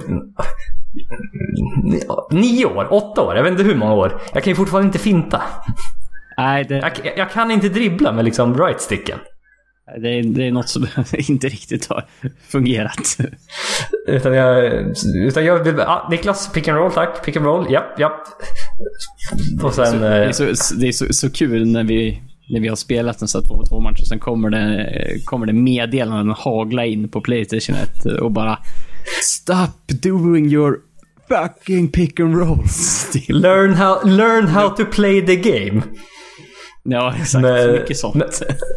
Nio år, åtta år, jag vet inte hur många år. Jag kan ju fortfarande inte finta. Nej, det, Jag, jag kan inte dribbla med liksom right-sticken. Det, är, det är något som inte riktigt har fungerat. Utan jag... Utan jag vill... Ah, Niklas, pick and roll tack. Pick and roll, japp, japp. Och sen... Det är eh, så, det är så, så kul när vi, när vi har spelat en sån 2 2 matcher sen kommer det, kommer det meddelanden hagla in på Playstation 1 och bara Stop doing your fucking pick and rolls. learn, how, learn how to play the game. Ja, exakt. Men- så mycket sånt. men-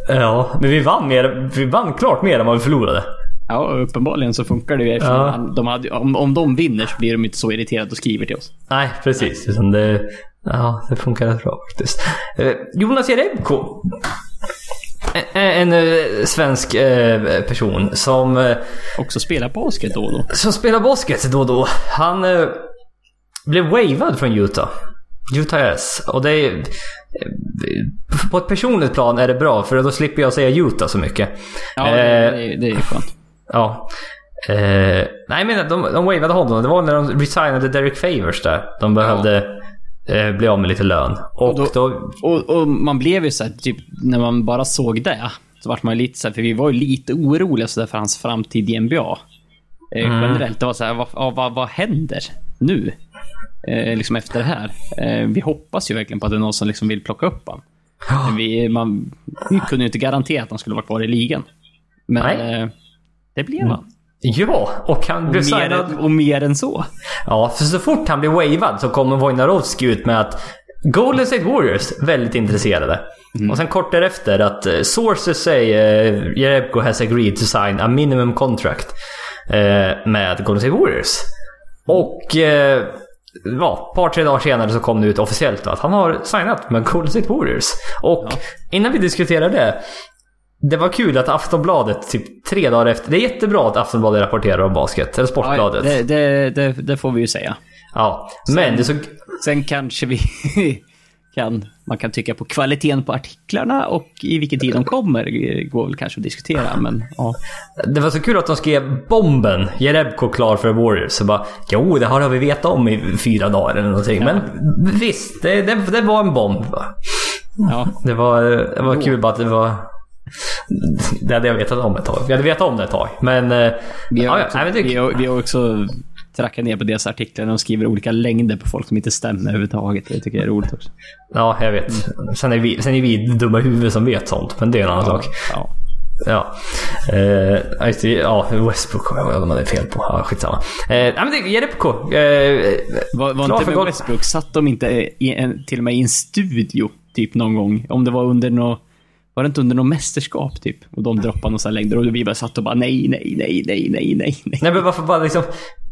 Ja, men vi vann, mer, vi vann klart mer än vad vi förlorade. Ja, uppenbarligen så funkar det ju. Ja. De hade, om, om de vinner så blir de inte så irriterade och skriver till oss. Nej, precis. Utan det, ja, det funkar rätt bra faktiskt. Eh, Jonas Jerebko. En, en eh, svensk eh, person som, eh, Också spela basket då och då. som spelar basket då och då. Han eh, blev wavad från Utah. Utah Jazz. Och det är... eh, På ett personligt plan är det bra för då slipper jag säga Utah så mycket. Ja, Eh, det, det, det är skönt. Ja. Eh, nej men de, de wavade honom. Det var när de resignade Derek Favors där. De behövde eh, bli av med lite lön. Och, Och då- då, Och, och man blev ju så här, typ, när man bara såg det, så vart man ju lite så här, för vi var ju lite oroliga så där för hans framtid i NBA. Eh, Generellt, det var så här, vad, ja, vad, vad händer nu? Eh, liksom efter det här. Eh, vi hoppas ju verkligen på att det är någon som liksom vill plocka upp honom. Men Vi, man, vi kunde ju inte garantera att han skulle vara kvar i ligan. Men eh, det blev han. ja, och han Och blev mer, än- och mer än så. Ja, för så fort han blev wavad så kommer Wojnarowski ut med att Golden State Warriors väldigt intresserade. Och sen kort därefter att eh, sources say uh, Jerebko has agreed to sign a minimum contract eh, med Golden State Warriors. Och eh, ja, ett par tre dagar senare så kom det ut officiellt att han har signat med Golden State Warriors. Och innan vi diskuterar det. Det var kul att Aftonbladet typ tre dagar efter. Det är jättebra att Aftonbladet rapporterar om basket. Eller Ja, Sportbladet. det, det, det, det får vi ju säga. Ja, men det såg... Sen kanske vi kan, man kan tycka på kvaliteten på artiklarna och i vilken tid de kommer eh, går väl kanske att diskutera, men ja. Det var så kul att de skrev bomben, Jerebko klar för Warriors. Så bara, jo det har vi vetat om i fyra dagar eller någonting. Men visst, det, det, det var en bomb. ja. Det var, det var kul bara att det var... Det hade jag vetat om ett tag. Vi hade vetat om det ett tag. Men... eh, Vi har, ja, ja, också, nej, men det, vi har, vi har också trackat ner på deras artiklar när de skriver olika längder på folk som inte stämmer överhuvudtaget. Det tycker jag är roligt också. ja, jag vet. Sen är, vi, sen är vi dumma huvud som vet sånt. Men det är en annan sak. Ja. Ja. Ja, just det. Ja, Westbrook har jag vad det är fel på. Ja, skitsamma. Eh, nej, men det Jerebko. Eh, Var, var inte med gott. Westbrook, satt de inte i en, till och med i en studio typ någon gång? Om det var under nå var det inte under något mästerskap typ? Och de droppade några längder och vi bara satt och bara nej, nej, nej, nej, nej, nej, nej. men varför bara liksom...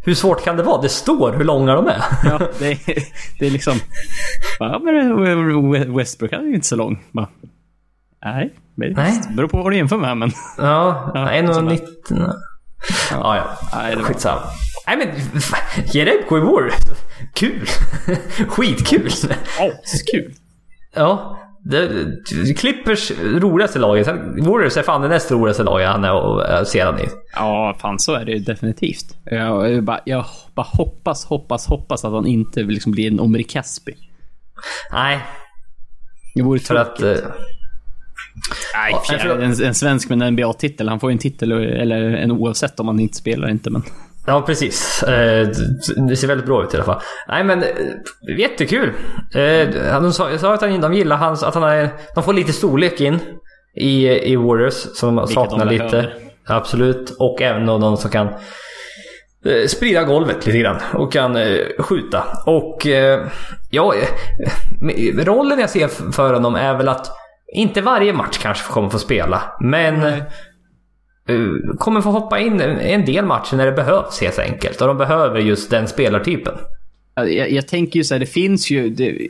Hur svårt kan det vara? Det står hur långa de är. Ja, det, är- det är liksom... Ja, men Westbrook han är ju inte så lång. Bara, nej, men Nej. det beror på vad du jämför med, men... Ja, Ja, 1,90. Ja, ja. Nej, det var- Skitsamma. Nej men, fan, Jerebko i Warriors. Kul. Skitkul. Askul! Ja. Det, Clippers roligaste laget. Sen Warriors är fan det näst roligaste laget han är och ser han i. Ja, fan så är det ju definitivt. Jag, jag, bara, jag bara hoppas, hoppas, hoppas att han inte vill liksom bli en Omri Caspi. Nej, Det vore för att... tråkigt. eh, Nej, för- en, en svensk med en NBA-titel. Han får ju en titel, eller en oavsett om han inte spelar inte, men... Ja, precis. Eh, Det ser väldigt bra ut i alla fall. Nej, men eh, jättekul. Eh, De sa, sa att han- de gillar hans, att han är, de får lite storlek in i, i Warriors som de saknar lite. behöver. Absolut. Och även någon som kan sprida golvet lite grann och kan skjuta. Och ja, rollen jag ser för honom är väl att inte varje match kanske kommer få spela, men Nej. Eh, kommer få hoppa in en- del matcher när det behövs helt enkelt. Och de behöver just den spelartypen. Jag, jag tänker ju så här, det finns ju... Det,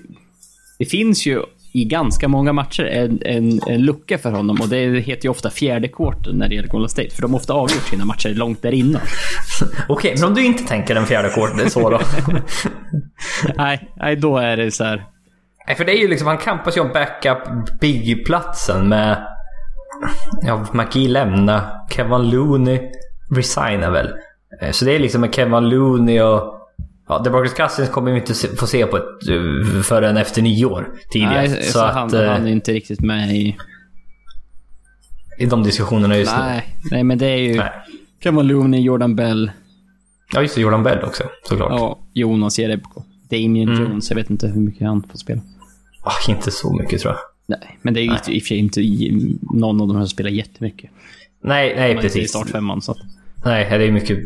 det finns ju i ganska många matcher en, en, en lucka för honom och det heter ju ofta fjärde quarter när det gäller Golden State. För de har ofta avgjort sina matcher långt där innan. Okej, men om du inte tänker den fjärde korten så då? nej, nej, då är det så här... Nej, för det är ju liksom, han kampas ju om backup big-platsen med... Ja, McGee lämna, Kevin Looney resignar väl. Eh, Så det är liksom med Kevin Looney och... Ja, DeMarcus Cousins kommer vi inte få se på ett, eh, förrän efter nio år tidigare. Nej, så, han, eh, han är inte riktigt med i... I de diskussionerna just nu. Nej, nej, men det är ju Nej. Kevin Looney, Jordan Bell, Ja, just det. Jordan Bell också, såklart. ja, Jonas Jerebko. Damien Mm. Jones, jag vet inte hur mycket han får spela. Ah, inte så mycket tror jag. Nej, men det är ju i i och för sig inte i- någon av de här som spelar jättemycket. Nej, nej De är inte i precis. startfemman, så att... Nej, det är mycket...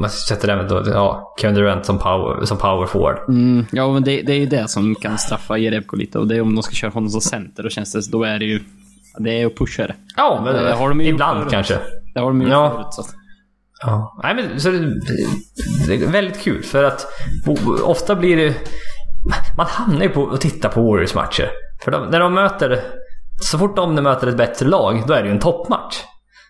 Man sätter det med då, ja, Kevin Durant som power, som power forward. Mm, ja, men det, det är ju det som kan straffa Jerebko lite. Och det är om de ska köra honom som center, då känns det... Då är det ju... Det är att pusha det. Ja, men Det har de ju ibland förut. kanske. Det har de ju Ja. förut, så att... Ja. Nej, men så det, det är väldigt kul för att ofta blir det... Man hamnar ju på att titta på Warriors matcher. För de, när de möter... Så fort de möter ett bättre lag, då är det ju en toppmatch.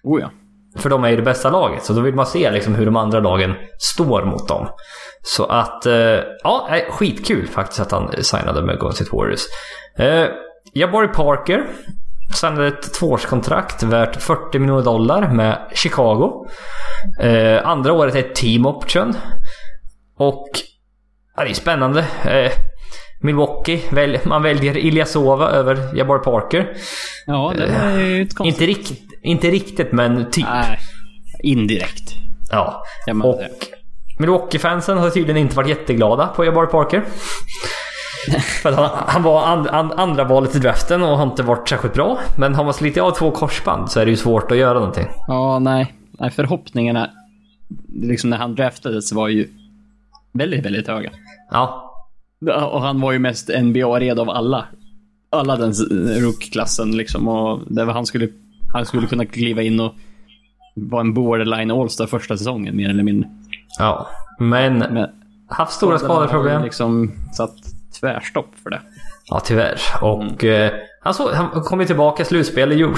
Oh ja. För de är ju det bästa laget, så då vill man se liksom hur de andra lagen står mot dem. Så att, eh, ja, skitkul faktiskt att han signade med Golden State Warriors. Eh, Jabari Parker signade ett tvåårskontrakt värt 40 miljoner dollar med Chicago. Eh, andra året är ett team option. Och, ja, det är spännande. Eh, Milwaukee, väl, man väljer Ilyasova över Jabari Parker. Ja, det är ju ett konstigt... Inte, rikt, inte riktigt, men typ. Nej. Indirekt. Ja. Och Milwaukee-fansen har tydligen inte varit jätteglada på Jabari Parker. För att han, han var and, and, andra valet i draften och har inte varit särskilt bra. Men har man slitit av två korsband så är det ju svårt att göra någonting. Ja, nej. nej förhoppningarna, liksom när han draftades, var ju väldigt, väldigt höga. Ja. Och han var ju mest NBA-redo av alla. Alla den rook-klassen liksom. Och där han skulle, han skulle kunna kliva in och vara en borderline All-star första säsongen mer eller mindre. Ja. Men Men haft stora skadeproblem. liksom satt tvärstopp för det. Ja, tyvärr. Och eh, han, så, han kom ju tillbaka i slutspelet. Jo,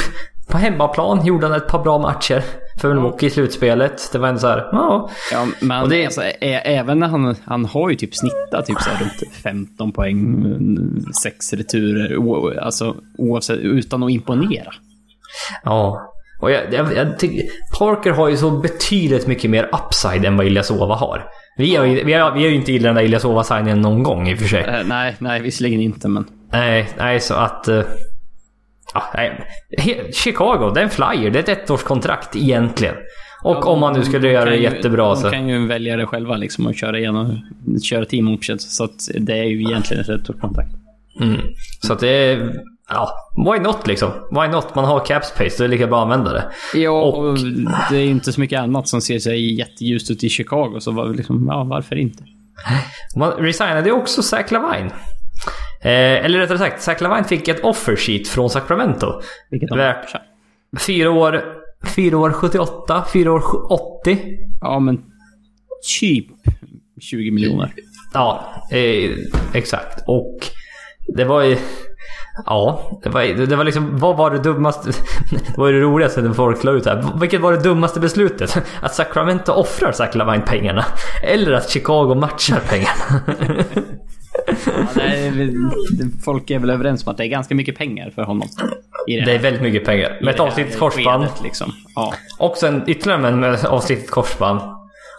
på hemmaplan gjorde han ett par bra matcher för Milwaukee i slutspelet. Det var ändå så här, ja. Ja, men Och det- alltså, även när han, han har ju typ snittat typ så här runt 15 poäng, 6 returer, o, alltså oavsett, utan att imponera. Ja. Och jag, jag, jag tycker, Parker har ju så betydligt mycket mer upside än vad Ilyasova har. Vi har ju, vi har, vi har ju inte gillat den där Ilyasova-signingen någon gång i och för sig. Eh, nej, nej, visserligen inte, men... Nej, nej så att... ja, nej. Chicago, det är en flyer. Det är ett ettårskontrakt egentligen. Och om man nu skulle De göra det jättebra de så... kan ju välja det själva liksom och köra igenom, köra team options. Så att det är ju egentligen ett ettårskontrakt. Mm. Så att det är... Ja, why not liksom? Why not? Man har cap space, då är det lika bra att använda det. Ja, Och- och det är ju inte så mycket annat som ser sig jätteljust ut i Chicago, så var, liksom, ja, varför inte? Man resignade också Zach Lavine. Eh, eller rättare sagt, Zach Lavine fick ett offer sheet från Sacramento. Vilket Värt fyra år, fyra år 78, fyra år 80. Ja, men typ 20 miljoner. Ja, eh, exakt. Och det var ju... Ja, det var, det var liksom... Vad var det dummaste... Det var ju det roligaste när folk la ut det här. Vilket var det dummaste beslutet? Att Sacramento offrar Zach Lavine pengarna? Eller att Chicago matchar pengarna? Ja, det det- folk är väl överens om att det är ganska mycket pengar för honom. I Det är väldigt mycket pengar. Med ett det avslitet korsband. skedet, Liksom. Ja. Och sen ytterligare en med avslitet korsband.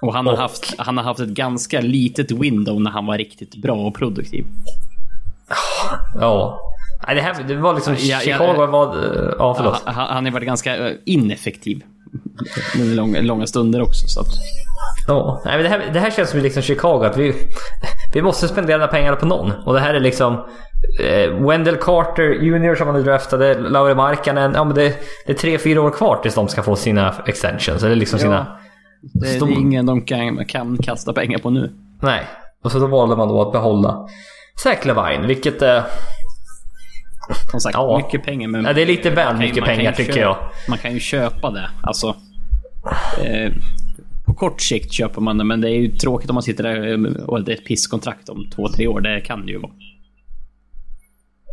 Och han har, Och- haft, han har haft ett ganska litet window när han var riktigt bra och produktiv. Ja. Nej, det, här, det var liksom... Ja, Chicago var... Ja, förlåt. Han, han har varit ganska eh, ineffektiv. Med långa, långa stunder också. Så att, Ja, nej, men det, här, det här känns som liksom Chicago. Att vi, vi måste spendera pengarna på någon. Och det här är liksom... Eh, Wendell Carter Jr som han draftade, Lauri Markkanen. Ja, men det, det är tre, fyra år kvar tills de ska få sina extensions. Eller liksom sina... det, det Stor- är ingen de kan, kan kasta pengar på nu. Nej. Och så då valde man då att behålla Zach Lavine, vilket... Eh, Som sagt, Ja. mycket pengar. Men Ja, det är lite väl mycket ju pengar, tycker köpa, jag. Man kan ju köpa det. Alltså, eh, på kort sikt köper man det, men det är ju tråkigt om man sitter där eh, och det är ett pisskontrakt om två, tre år. Det kan det ju vara.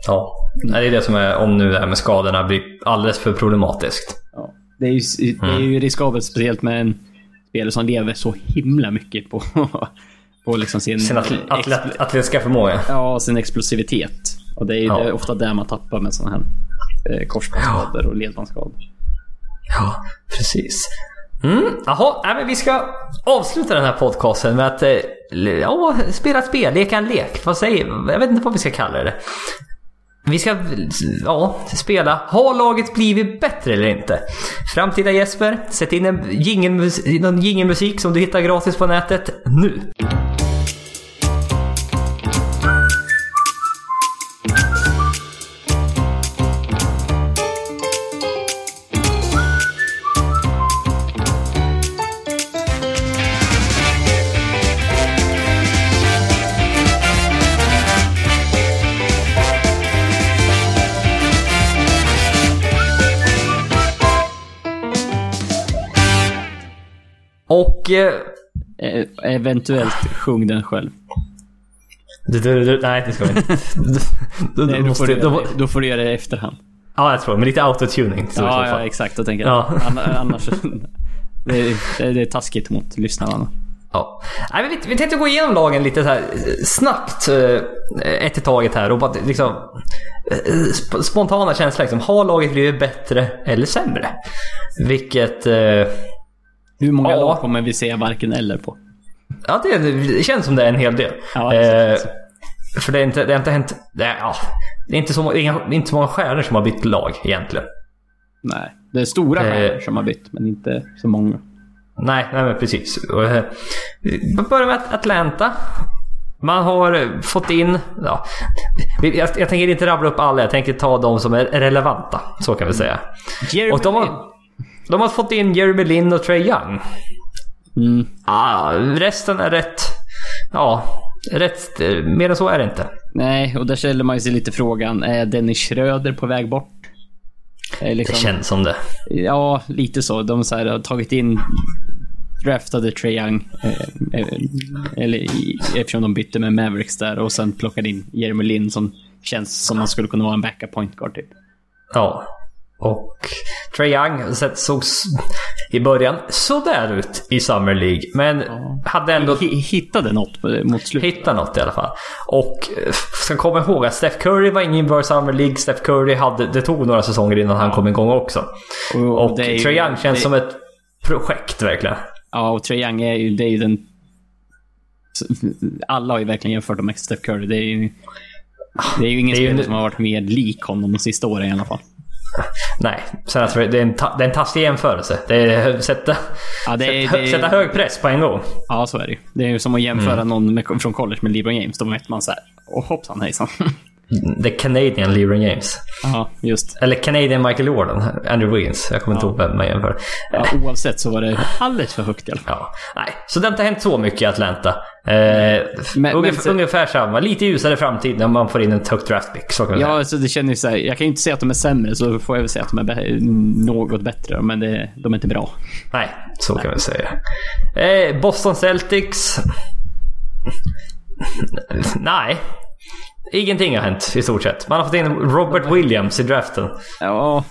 ja. Det är det som är, om nu det här med skadorna blir alldeles för problematiskt. Ja. Det är ju, det är Mm. ju riskabelt, speciellt med en spelare som lever så himla mycket på, på liksom sin, Sin atlet, atletiska förmåga. ja, sin explosivitet. Och det är, ju Ja. det är ofta där man tappar med sådana här eh, korsbandsskador och ledbandsskador. Ja, precis. Mm, jaha, nej, men vi ska avsluta den här podcasten med att eh, ja, spela ett spel, leka en lek. Vad säger Jag vet inte vad vi ska kalla det. Vi ska ja, spela Har laget blivit bättre eller inte? Framtida Jesper, sätt in en jingelmus- någon jingelmusik som du hittar gratis på nätet nu. Och... Eh, Eh, eventuellt sjung den själv. du, du, du, nej, det ska vi inte. Du, Nej, då, får du, då, göra det- då får du göra det i efterhand. ja, jag tror Med lite autotuning. Ja, ja, exakt. Jag tänker Ja. Ann- annars... Det är, det, är, taskigt mot lyssnarna. Ja. Nej, men vi, vi tänkte gå igenom lagen lite så här eh, snabbt ett i taget här och bara liksom sp- spontana känslor liksom. Har laget blivit bättre eller sämre? Vilket... Eh, Hur många Ja. lag kommer vi se varken eller på? ja, det, det känns som det är en hel del. Ja, eh, för det, är inte, det har inte hänt... Det är, ja, det är inte så, inga, inte så många stjärnor som har bytt lag egentligen. Nej. Det är stora Eh. stjärnor som har bytt, men inte så många. Nej, nej men precis. Eh, Vi börjar med Atlanta. Man har eh, fått in... Ja, jag, jag tänker inte rabbla upp alla, jag tänker ta de som är relevanta. Så kan vi säga. Jeremy Och de har, de har fått in Jeremy Lin och Trey Young. Mm. Ah, resten är rätt... Ja, rätt... eh, Mer än så är det inte. Nej, och där ställer man ju sig lite frågan. Är Dennis Schröder på väg bort? Är Det liksom, känns som det. Ja, lite så. De så här, har tagit in draftade Trae Young. Eh, eh, eller i, eftersom de bytte med Mavericks där och sen plockade in Jeremy Lin som känns som man skulle kunna vara en backup point guard typ. Ja. Och Trae Young såg i början sådär ut i Summer League. Men hade ändå Hi- Hittade något mot slutet. hittat något i alla fall. Och eh, ska komma ihåg att Steph Curry var ingen bra i Summer League. Steph Curry hade, det tog några säsonger innan han kom igång också. Och, Och ju- Trae Young känns det- som ett projekt verkligen. Ja, och Trae Young är ju, det är ju den... Alla har ju verkligen jämfört dem med Steph Curry. Det är ju, det är ju ingen Det är ju spelare nu- som har varit mer lik honom de sista åren i alla fall. Nej, sen att det är en, ta, det är en taskig jämförelse. Det är sätta, Ja, det är- sätta, det är- sätta hög press på en gång. Ja, så är det ju. Det är ju som att jämföra Mm. någon med, från college med LeBron James. Då vet man så här, hoppsan hejsan. The Canadian LeBron James. ja, just. Eller Canadian Michael Jordan. Andrew Wiggins. Jag kommer inte ihåg vem man jämför. Ja, oavsett så var det alldeles för högt i alla fall. Ja, nej. Så det har inte hänt så mycket i Atlanta. Eh, Men- ungefär, men- ungefär samma. Lite ljusare framtid när man får in en högt draftpick. Så kan man Ja, säga. alltså det känner så här, jag kan ju inte säga att de är sämre, så får jag väl säga att de är något bättre. Men det, de är inte bra. Nej, så kan vi säga. Eh, Boston Celtics. Nej. Ingenting har hänt i stort sett. Man har fått in Robert Williams i draften. Ja,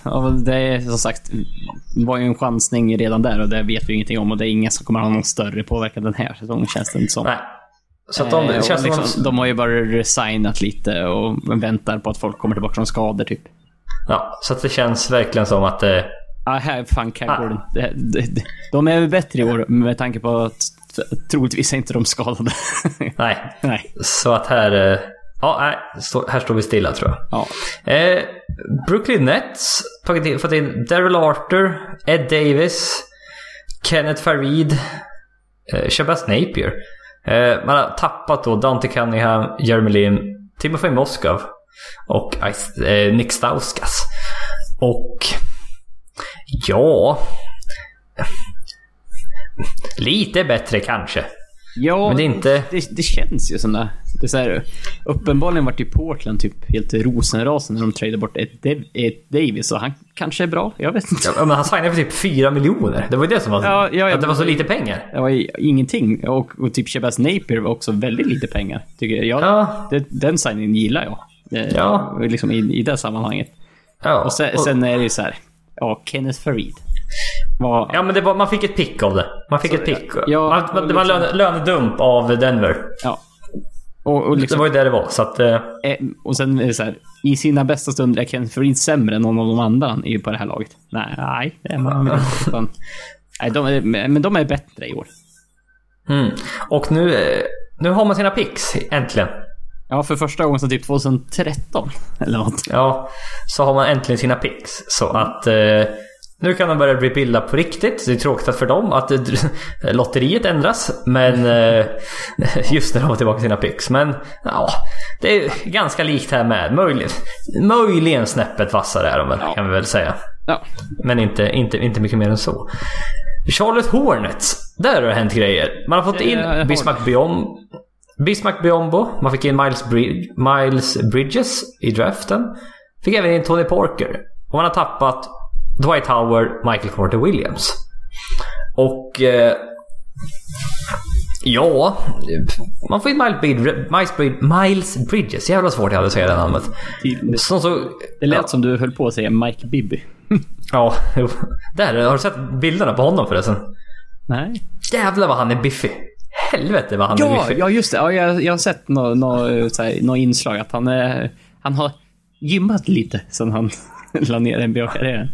det är som sagt var ju en chansning redan där och det vet vi ingenting om. Och det är ingen som kommer ha någon större påverkan den här säsongen känns det inte som. Nej. Så de, Eh, känns som liksom, de, de har ju bara resignat lite och väntar på att folk kommer tillbaka från skador typ. ja, Så det känns verkligen som att... Eh, Ja, här fan kan Ah. går det De är väl bättre i år med tanke på att troligtvis är inte de skadade. nej. Nej. Så att här... Ja, nej. Här står vi stilla tror jag. Ja. Eh, Brooklyn Nets tagit in, fått in Daryl Arthur, Ed Davis, Kenneth Farid, eh, Shabazz Napier. Eh, man har tappat då Dante Cunningham, Jeremy Lin, Timofey Moskov och eh, Nick Stauskas. Och ja... Lite bättre kanske. Ja, Men det är inte- Det, det känns ju som det. det är så här, uppenbarligen vart ju Portland typ helt rosenrasande när de tradade bort ett, Dav- ett Davis och han kanske är bra. Jag vet inte. Ja, men han signade för typ 4 miljoner. Det var ju det som var... Ja, ja, ja. att det var så lite pengar. Det var ingenting. Och, och typ Shabazz Napier var också väldigt lite pengar. Tycker jag. jag Ja. det, den signingen gillar jag. Ja. Liksom i, I det sammanhanget. Ja, Och sen, sen är det ju så här. Ja, Kenneth Farid. Var, Ja men det var, man fick ett pick av det. Man fick ett pick. ja, man, man, det var en liksom- löne, lönedump av Denver. ja. Och, och Det liksom, var ju där det var. Så att... Eh, Eh, och sen är det så här, i sina bästa stunder är Kenneth Farid sämre än någon av de andra på det här laget. Nej, nej det är man inte. Utan, nej, de är, men de är bättre i år. mm. Och nu, eh, nu har man sina picks äntligen. Ja, för första gången sedan typ 2013. Eller något. Ja, så har man äntligen sina picks. Så att eh, nu kan de börja rebuilda på riktigt. Det är tråkigt för dem att eh, lotteriet ändras. Men eh, just när de har tillbaka sina picks. Men ja, det är ganska likt här med. Möjligen, möjligen snäppet vassare är de väl, Ja. kan vi väl säga. Ja. Men inte, inte, inte mycket mer än så. Charlotte Hornets. Där har det hänt grejer. Man har fått Eh, in har- Bismarck Biom... Bismarck Biombo. Man fick in Miles, Brid- Miles Bridges i draften. Fick även in Tony Parker. Och man har tappat Dwight Howard, Michael Carter Williams. Och... Eh, ja... Man får in Miles, Brid- Miles, Brid- Miles Bridges. Jävla svårt jag hade att säga det namnet. Som så... det lät ja. som du höll på att säga Mike Bibby. Ja. Där, har du sett bilderna på honom förresten? Nej. Jävlar vad han är biffig. Helvete vad han är Ja, biffig. ja just det. Ja, jag, jag har sett något här, nå inslag att han, är, han har gymmat lite sen han la ner NBA-karriären.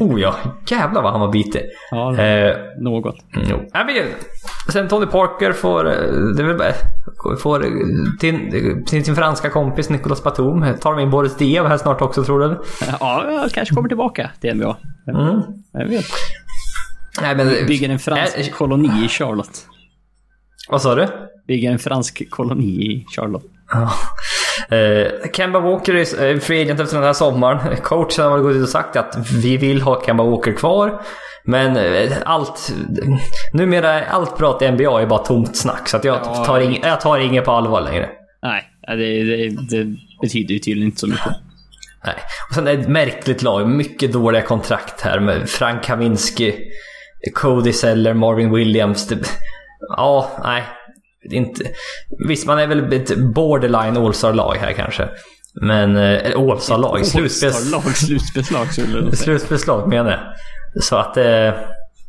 Oh ja, jävlar vad han var bitig. Ja, Eh, något. jo. Nej, men, sen Tony Parker får, eh, det får eh, till, till sin franska kompis Nicolas Batum. Tar de in Boris Diev här snart också tror du? Ja, jag kanske kommer tillbaka till NBA. Mm. Jag vet. Nej, men, Bygger en fransk Eh, koloni i Charlotte. Vad sa du? Bygger en fransk koloni i Charlotte. Eh, Kemba Walker är eh, free agent efter den här sommaren. Coachen har gått ut och sagt att vi vill ha Kemba Walker kvar. Men eh, allt... Numera är allt prat i NBA är bara tomt snack. Så jag, Ja. tar ing, jag tar inget på allvar längre. Nej, det, det, det betyder ju tydligen inte så mycket. Nej. Och sen är det ett märkligt lag. Mycket dåliga kontrakt här med Frank Kaminski, Cody Seller, Marvin Williams. Det, ja, nej. Inte. Visst, man är väl ett borderline All-star-lag här kanske. Men eh, Ålsa-lag. Slutspels... Lag, slutspelslag säga. Slutspelslag menar jag. Så att... Eh,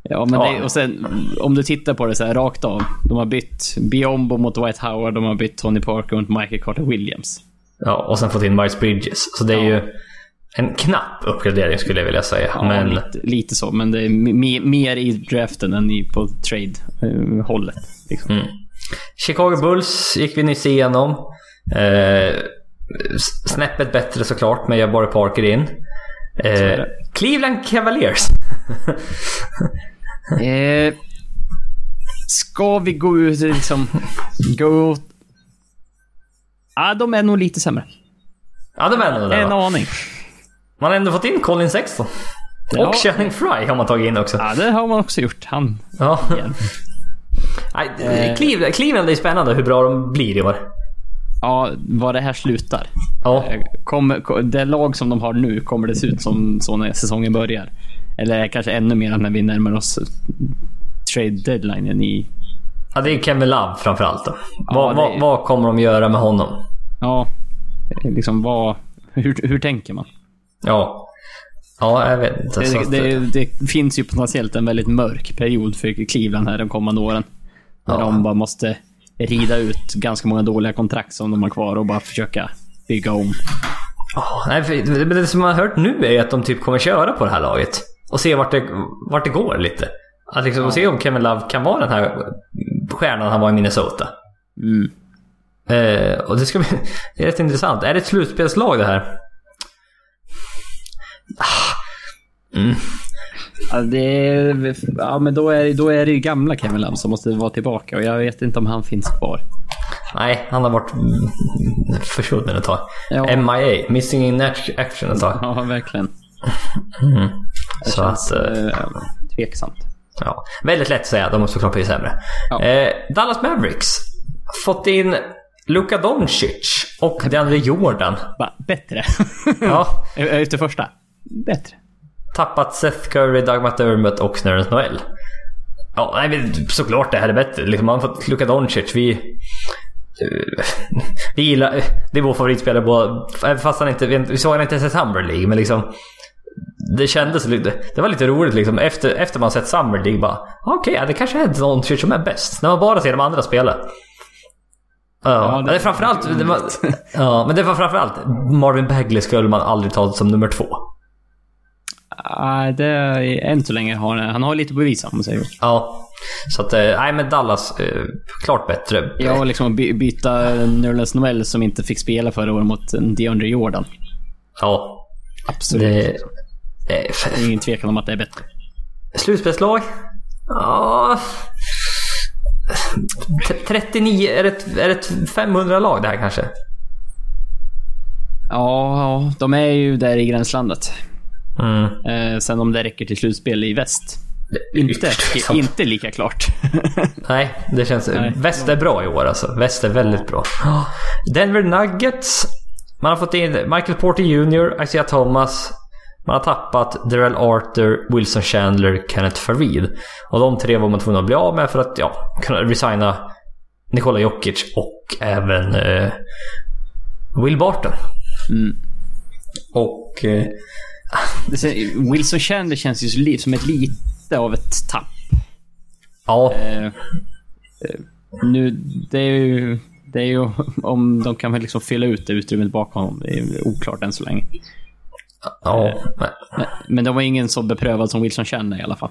Ja, men Ja. Det, och sen om du tittar på det så här rakt av. De har bytt Biombo mot Dwight Howard, de har bytt Tony Parker mot Michael Carter Williams. ja, och sen fått in Miles Bridges. Så det är Ja. ju en knapp uppgradering skulle jag vilja säga. Ja, Men lite, lite så, men det är me- mer i draften än i på trade-hållet. liksom. Mm. Chicago Bulls gick vi nyss igenom. Eh, snäppet bättre såklart med Jabari Parker in. Eh, det. Cleveland Cavaliers. Eh, ska vi gå ut liksom... Gå... Ja, de är nog lite sämre. ja, de är nog där En va? aning. Man har ändå fått in Colin Sexton. Ja. Och Channing Fry har man tagit in också. Ja, det har man också gjort. Han Ja. igen. Nej, Eh. Cleveland, Cleveland är spännande hur bra de blir i år. Ja, var det här slutar. Ja. Eh, Kommer, ko- det lag som de har nu, kommer det se ut som så när säsongen börjar? Eller kanske ännu mer när vi närmar oss trade deadlinen i... ja, det är Kevin Love framförallt då. vad, det vad, vad kommer de göra med honom? Ja, eh, liksom vad... Hur, hur tänker man? Ja. Ja, jag vet inte. Det, det, det finns ju potentiellt en väldigt mörk period för Cleveland här de kommande åren. När Ja. de bara måste rida ut ganska många dåliga kontrakt som de har kvar och bara försöka bygga om. Ja, nej, för det, det som man har hört nu är att de typ kommer köra på det här laget. Och se vart det, vart det går lite. Att liksom Ja. se om Kevin Love kan vara den här stjärnan han var i Minnesota. Mm. Eh, och det ska bli det är rätt intressant. Är det ett slutspelslag det här? Ah. Mm. Ja, det är, ja, men då är, då är det ju gamla Kevin Love som måste vara tillbaka och jag vet inte om han finns kvar. Nej, han har varit försvunnen ett tag. Ja. MIA, Missing in Act- Action ett tag. Ja, verkligen. Mm. Det Så känns att, eh, eh, tveksamt. ja. Väldigt lätt att säga, de måste såklart bli sämre. Ja. Eh, Dallas Mavericks. Fått in Luka Doncic och DeAndre Jordan. Va, bättre. Ja. Efter första. Bättre. Tappat Seth Curry, Doug McDermott och Nerlens Noel. Ja, nej, men såklart det här är bättre. Liksom, man fått Luka Doncic. Vi... eh, Vi gillar... Det är vår favoritspelare. Även Fast han inte... Vi såg han inte ens i Summer League, men liksom... Det kändes lite... Det var lite roligt liksom. Efter, efter man sett Summer League bara... Okej, ja, det kanske är Doncic som är bäst. När man bara ser de andra spela. Ja, Ja, det är framförallt... Det var, ja, men det var framförallt... Marvin Bagley skulle man aldrig ta som nummer två. Ah, det är, än så länge har han, har lite att bevisa om man säger. Ja. Så att, eh, nej men Dallas, eh, klart bättre. Ja, liksom by, byta Nerlens Noel som inte fick spela förra året mot en DeAndre Jordan. Ja. Absolut. Det, Det... är ingen tvekan om att det är bättre. slutspelslag? Ja... T- 39, är det, är det ett 500-lag det här kanske? Ja, de är ju där i gränslandet. Mm. Eh, sen om det räcker till slutspel i väst. Det är Inte, inte lika klart. Nej, det känns... Nej. Väst är bra i år alltså. Väst är väldigt bra. Denver Nuggets. Man har fått in Michael Porter Jr, Isaiah Thomas. Man har tappat Darrell Arthur, Wilson Chandler, Kenneth Farid. Och de tre var man tvungen att bli av med för att ja, kunna resigna Nikola Jokic och även eh, Will Barton. Mm. Och... Eh, Wilson Chandler känns ju som ett lite av ett tapp. ja, Eh, eh, nu, det är ju... Det är ju om de kan väl liksom fylla ut det utrymmet bakom honom. Det är oklart än så länge. ja, men, Men, men det var ingen så beprövad som Wilson Chandler i alla fall.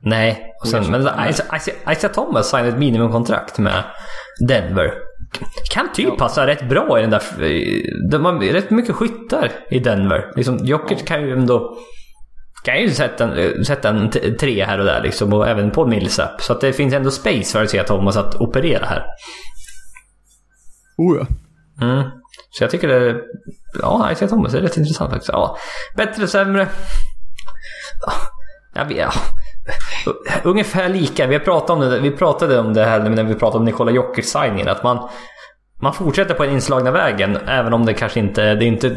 Nej, och sen, men Isaiah Thomas signade ett minimumkontrakt med Denver. Kan typ passa rätt bra i den där... De har rätt mycket skyttar i Denver. Liksom, Jokic kan ju ändå... Kan ju sätta en, sätta en tre här och där liksom. Och även på Millsap. Så att det finns ändå space för Isaiah Thomas att operera här. Oh ja. Mm. Så jag tycker det är... Ja, Isaiah Thomas är rätt intressant faktiskt. Ja. Bättre, sämre? Ja, jag vet, ja. Ungefär lika. Vi, pratat om det, vi pratade om det här när vi pratade om Nikola Jokic-signingen. Att man, man fortsätter på den inslagna vägen. Även om det kanske inte... Det är inte...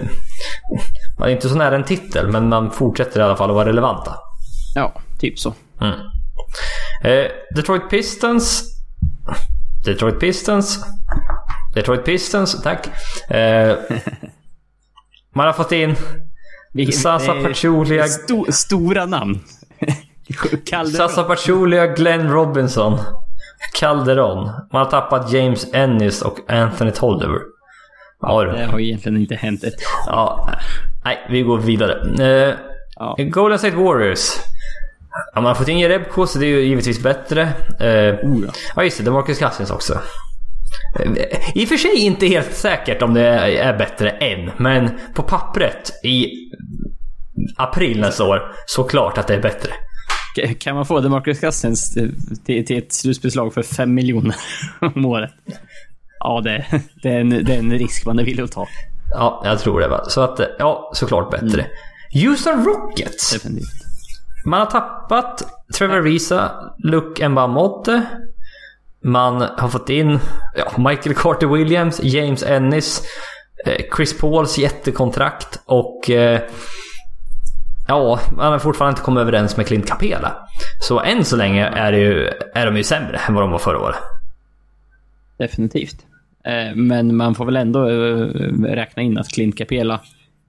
Man är inte så nära en titel, men man fortsätter i alla fall att vara relevanta. Ja, typ så. Mm. Eh, Detroit Pistons. Detroit Pistons. Detroit Pistons, tack. Eh, Man har fått in Sasa Pachulia, Sto, stora namn. Calderon. Sasa Pachulia, Glenn Robinson, Calderon. Man har tappat James Ennis och Anthony Tolliver. Ja, Det har ju egentligen inte hänt ett... ja. Nej, vi går vidare. Eh, Ja. Golden State Warriors. Ja, man har fått in Jerebko, så det är ju givetvis bättre. Eh, Oh, ja. ja, just det. DeMarcus Cousins också. Eh, I och för sig inte helt säkert om det är bättre än, men på pappret i april nästa år, såklart att det är bättre. Kan man få DeMarcus Cousins till, till ett slutspelslag för 5 miljoner om året? Ja, det, det, är en, det är en risk man är villig att ta. Ja, jag tror det. Va? Så att, eh, ja, såklart bättre. Houston Rockets. Definitivt. Man har tappat Trevor Risa, Luke Mbamote. Man har fått in ja, Michael Carter Williams, James Ennis, eh, Chris Pauls jättekontrakt och eh, ja, man har fortfarande inte kommit överens med Clint Capela. Så än så länge är, det ju, är de ju sämre än vad de var förra året. Definitivt. Eh, Men man får väl ändå eh, räkna in att Clint Capela,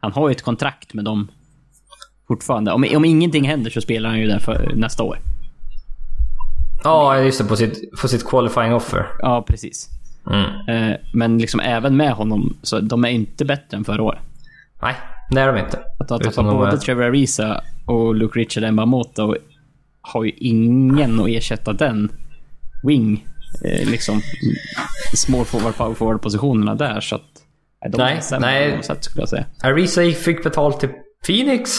han har ju ett kontrakt med dem fortfarande. Om, om ingenting händer så spelar han ju där för nästa år. Ja, just det. På sitt, på sitt qualifying offer. Ja, precis. Mm. Eh, Men liksom även med honom, så de är inte bättre än förra året. Nej, det är de inte. Att ha tappat de både är- Trevor Ariza och Luke Richard Mbamoto har ju ingen att ersätta den wing, eh, liksom small forward, power forward positionerna där. Så att, nej, de Nej, är nej. på sätt skulle jag säga. Arisa fick betalt till Phoenix.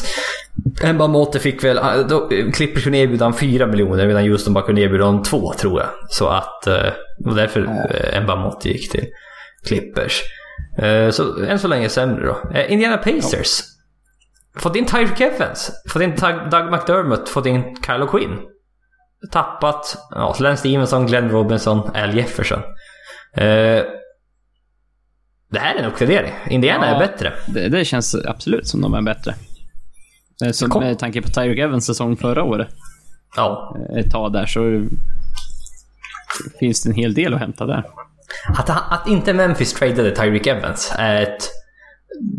Mbamote fick väl... ah, Då, Clippers kunde erbjuda honom 4 miljoner medan Houston bara kunde erbjuda honom 2 tror jag. Så att... eh, Och därför eh, Mbamote gick till Clippers. Eh, Så än så länge sämre då. Eh, Indiana Pacers. Fått in Tyreek Evans. Fått in Doug McDermott. Fått in Kylo Quinn. Tappat ja, Lance Stevenson, Glenn Robinson, Al Jefferson. Eh, Det här är en uppgradering. Indiana Ja. är bättre. Det, det känns absolut som de är bättre. Så Kom. med tanke på Tyreek Evans säsong förra året, Ja. ett tag där, så finns det en hel del att hämta där. Att, att inte Memphis tradade Tyreek Evans är ett...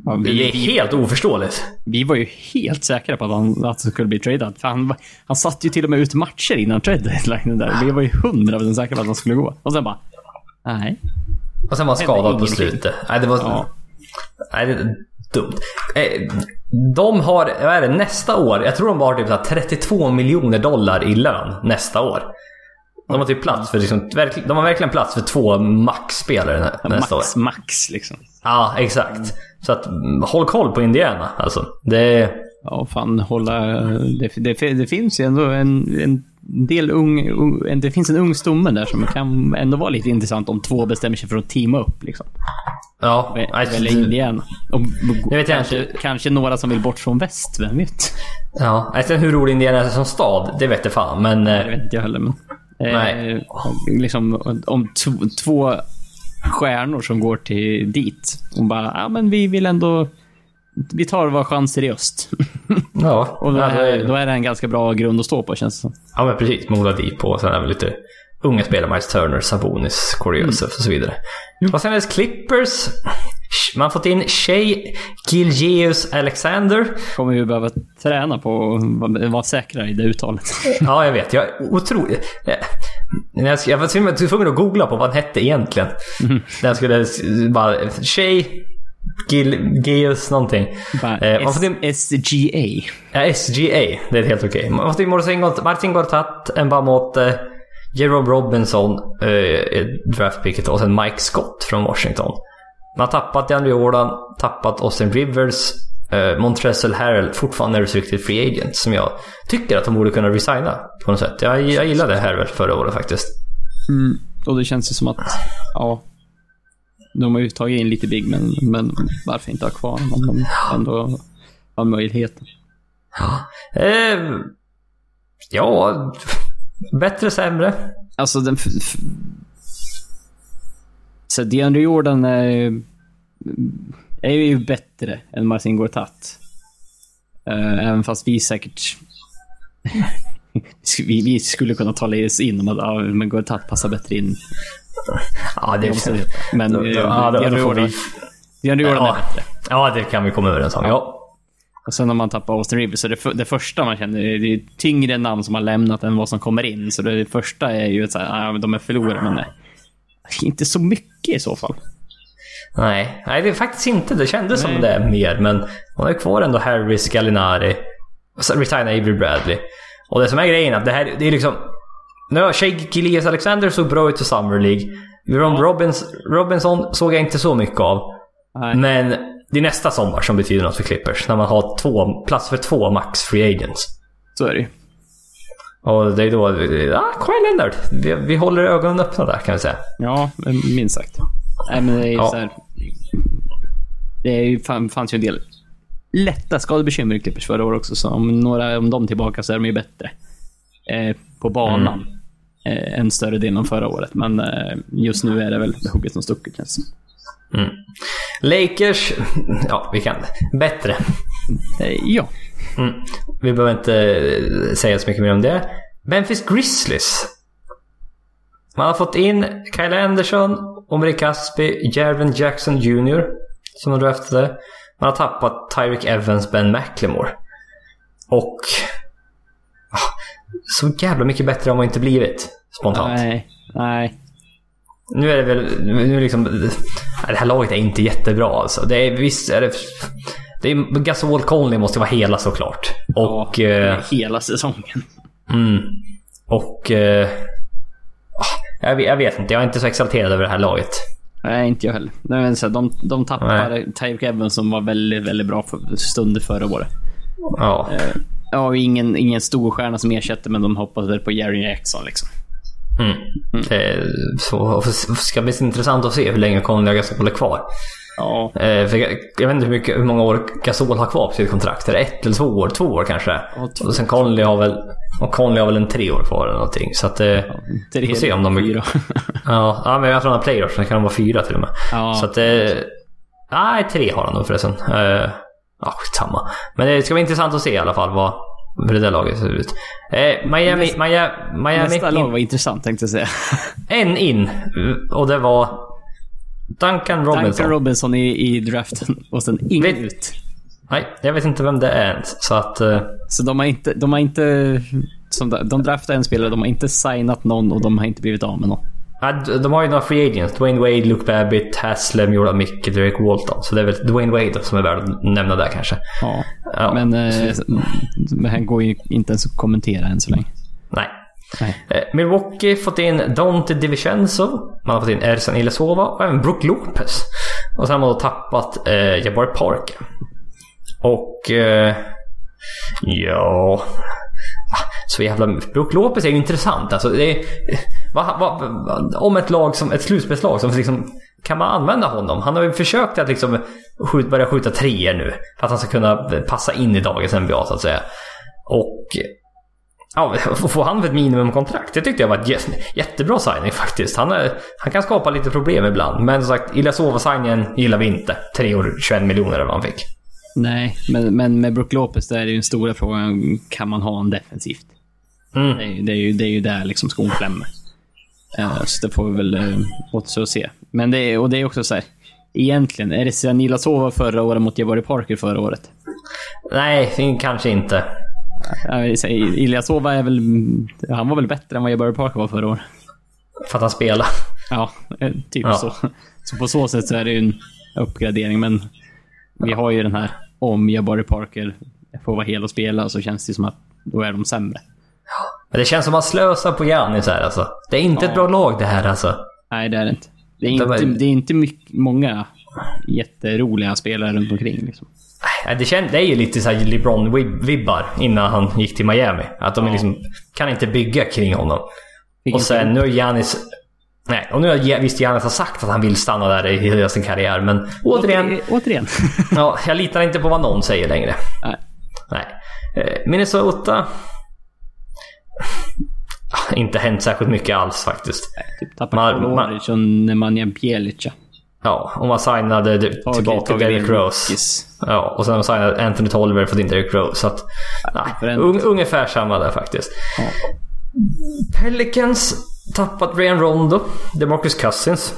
Ja, Det är vi, helt oförståeligt. vi var ju helt säkra på att han, att han skulle bli tradad. För han, han satt ju till och med ut matcher innan trade deadline där. Vi var ju hundra procent säkra på att han skulle gå. Och sen bara, nej. Och sen var han skadad på slutet. Nej, det var... Ja. Nej, det är dumt. Eh, De har, vad är det, nästa år, jag tror de har typ så här 32 miljoner dollar i lön nästa år. De har typ plats för liksom, de har verkligen plats för två max-spelare nä- nästa år. Max, max liksom. Ja, exakt. Så att mm, håll koll på Indiana alltså. Det. Ja, fan hålla... Det, det, det finns ju ändå en, en del ung, en- Det finns en ung stomme där som kan ändå vara lite intressant om två bestämmer sig för att teama upp. Liksom. Ja, Vä- Välja Indiana. Och, Jag vet kanske, inte. kanske några som vill bort från väst, vem vet? ja. Sen hur rolig Indiana är som stad, det vet jag fan. Men... Det eh, vet inte jag heller, men... Nej. Eh, liksom, om två stjärnor som går till dit och bara, ja men vi vill ändå... Vi tar våra chanser i öst. Ja, och då är, då är det en ganska bra grund att stå på, känns det som. Ja men precis, med Oladipo och sen väl lite unga spelare, Miles Turner, Sabonis, Corey Joseph och så vidare. Och sen är det Clippers. Man har fått in Shea Gilgeous Alexander. Kommer ju behöva träna på att vara- säkrare i det uttalet. Ja, jag vet. Jag är otroligt... Jag, när jag, var till och med tvungen att googla på vad han hette egentligen. När jag skulle bara... Shea Gilgeous någonting. Eh, man SGA. Ja, SGA. Det är helt okej. Man har fått in Martin Gort- Martin Gortat, Mbamote, Jerome Robinson, eh, draftpicket och sen Mike Scott från Washington. Man har tappat DeAndre Jordan, tappat Austin Rivers, eh, Montrezl Harrell, fortfarande restricted free agent som jag tycker att de borde kunna resigna på något sätt. Jag, jag gillade Harrell förra året faktiskt. Mm. Och det känns ju som att, ja. De har ju tagit in lite big, men, men varför inte ha kvar om de ändå har möjligheten? Eh, ja, bättre sämre. Alltså den... Så DeAndre Jordan är, är ju bättre än Martin Gortat. Eh, även fast vi säkert... vi, vi skulle kunna tala oss in om att ja, men Gortat passar bättre in. Ja, det är Men Ja, eh, då- då DeAndre får Jordan, vi- DeAndre Jordan är bättre. Ja, det kan vi komma överens om. Ja. Och sen om man tappar Austin Rivers, så det, det första man känner är det är tyngre namn som har lämnat än vad som kommer in. Så det, första är ju att men de är förlorare, men nej. Inte så mycket i så fall. Nej, nej det är faktiskt inte. Det kändes som det mer, men hon har kvar ändå Harris, Gallinari resignar Avery Bradley. Och det som är grejen är att det här, det är liksom... Nu Shea Gilias Alexander såg bra ut i Summer League. Ron Robbins, Robinson såg jag inte så mycket av. Nej. Men det är nästa sommar som betyder något för Clippers. När man har två, plats för två max free agents. Så är det ju. Och det är då... Ja, Kawhi Leonard. Vi, vi håller ögonen öppna där kan vi säga. Ja, minst sagt. Nej, men det är ju Ja. så här. Det är ju, fan, fanns ju en del lätta skadebekymmer i Clippers förra året också, så om några om de är tillbaka så är de ju bättre. Eh, på banan. Eh, en större del än förra året, men eh, just nu är det väl hugget som stucket känns det som. Lakers... Ja, vi kan... Bättre. eh, Ja. Mm. Vi behöver inte eh, säga så mycket mer om det. Memphis Grizzlies. Man har fått in Kyle Anderson, Omri Caspi, Jervin Jackson Jr. Som de draftade. Man har tappat Tyreek Evans, Ben McLemore. Och... ah, Så jävla mycket bättre har man inte blivit. Spontant. Nej. Nej. Nu är det väl... Nu liksom... Det här laget är inte jättebra alltså. Det är, visst är det... Det är, Gasol Conley måste vara hela såklart. Och... ja, eh, hela säsongen. Mm. Och... Eh, ah, jag, vet, jag vet inte, jag är inte så exalterad över det här laget. Nej, inte jag heller. Nej, men så de, de tappar Tyreek Evans som var väldigt, väldigt bra för stunder förra året. Ja. Eh, Ja, ingen, ingen stor stjärna som ersätter, men de hoppas väl på Jerry Jackson liksom. Mm. Eh, så ska bli intressant att se hur länge och Gasol är kvar. Ja, Eh, för jag, jag vet inte hur, mycket, hur många år Gasol har kvar på sitt kontrakt. Är det ett eller två år? Två år kanske? Ja, och sen Conley har väl... Och Conley har väl en tre år kvar eller någonting. Så att... Eh, tre, får se om de- fyra. ja, ja, men jag tror han har players, så det kan vara fyra till och med. Ja. Så att... Eh, nej, tre har han nog förresten. Eh, ja, skitsamma. Men det ska bli intressant att se i alla fall vad, hur det där laget ser ut. Eh, Miami... Miami, Miami Nästa lag var intressant tänkte jag säga. En in. Och det var Duncan Robinson. Duncan Robinson i, i draften och sen ingen Vet- ut. Nej, jag vet inte vem det är ens. Så att... eh, Så de har inte... De, har inte som de, de draftade en spelare, de har inte signat någon och de har inte blivit av med någon. De har ju några free agents. Dwayne Wade, Luke Babbitt, Haslem, Jordan Mickey, Derek Walton. Så det är väl Dwayne Wade som är värd att nämna där kanske. Ja. Ja. Men, eh, men han går ju inte ens att kommentera än så länge. Nej. Nej. Eh, Milwaukee fått in Dante DiVincenzo. Man har fått in Ersan Ilyasova och även Brook Lopez. Och sen har man då tappat eh, Jabari Parker. Och... Eh, ja... Så jävla... Brook Lopez är ju intressant. Alltså, det är, va, va, va, om ett lag som... Ett slutspelslag som liksom... Kan man använda honom? Han har ju försökt att liksom skjut, börja skjuta treor nu. För att han ska kunna passa in i dagens NBA så att säga. Och... Ja, få får han ett minimumkontrakt? Det tyckte jag var ett jättebra signing faktiskt. Han, är, han kan skapa lite problem ibland. Men som sagt, Ilasova-signingen gillar vi inte. Tre år, 21 miljoner eller vad han fick. Nej, men, men med Brook Lopez där är det ju den stora frågan. Kan man ha en defensivt? Mm. Det är, ju- det är, ju, det är ju där liksom skon klämmer. Eh, så det får vi väl uh, återstå att se. Men det är, och det är också så här. Egentligen, är det Sanila Sova förra året mot Jabari Parker förra året? Nej, kanske inte. Säga, Ilyasova är väl... Han var väl bättre än vad Jabari Parker var förra året. För att han spelar. Ja, eh, typ Ja. så. Så på så sätt så är det ju en uppgradering, men vi har ju den här om Jabari Parker får vara hel och spela så känns det som att då är de sämre. Men det känns som att man slösar på Giannis här alltså. Det är inte Ja. ett bra lag det här alltså. Nej, det är det inte. Det är inte, är- det är inte mycket, många jätteroliga spelare runt omkring. Liksom. Det, kän, det är ju lite så här LeBron-vibbar innan han gick till Miami. Att de Ja. liksom kan inte bygga kring honom. Och sen nu har Giannis... Nej, och nu har visst Giannis har sagt att han vill stanna där i hela sin karriär, men återigen... Åter, återigen. Ja, jag litar inte på vad någon säger längre. Nej. Nej. Eh, Minnesota... Inte hänt särskilt mycket alls faktiskt. Typ tappa Man- Koloric och Nemanja Bjelica. Ja, och man signade tillbaka in Rose. Ja, och sen signade Anthony Tolliver och fått in Derrick Rose. Så att, nej, un, ungefär samma där faktiskt. Ja. Pelicans tappat Rayan Rondo, DeMarcus Cousins.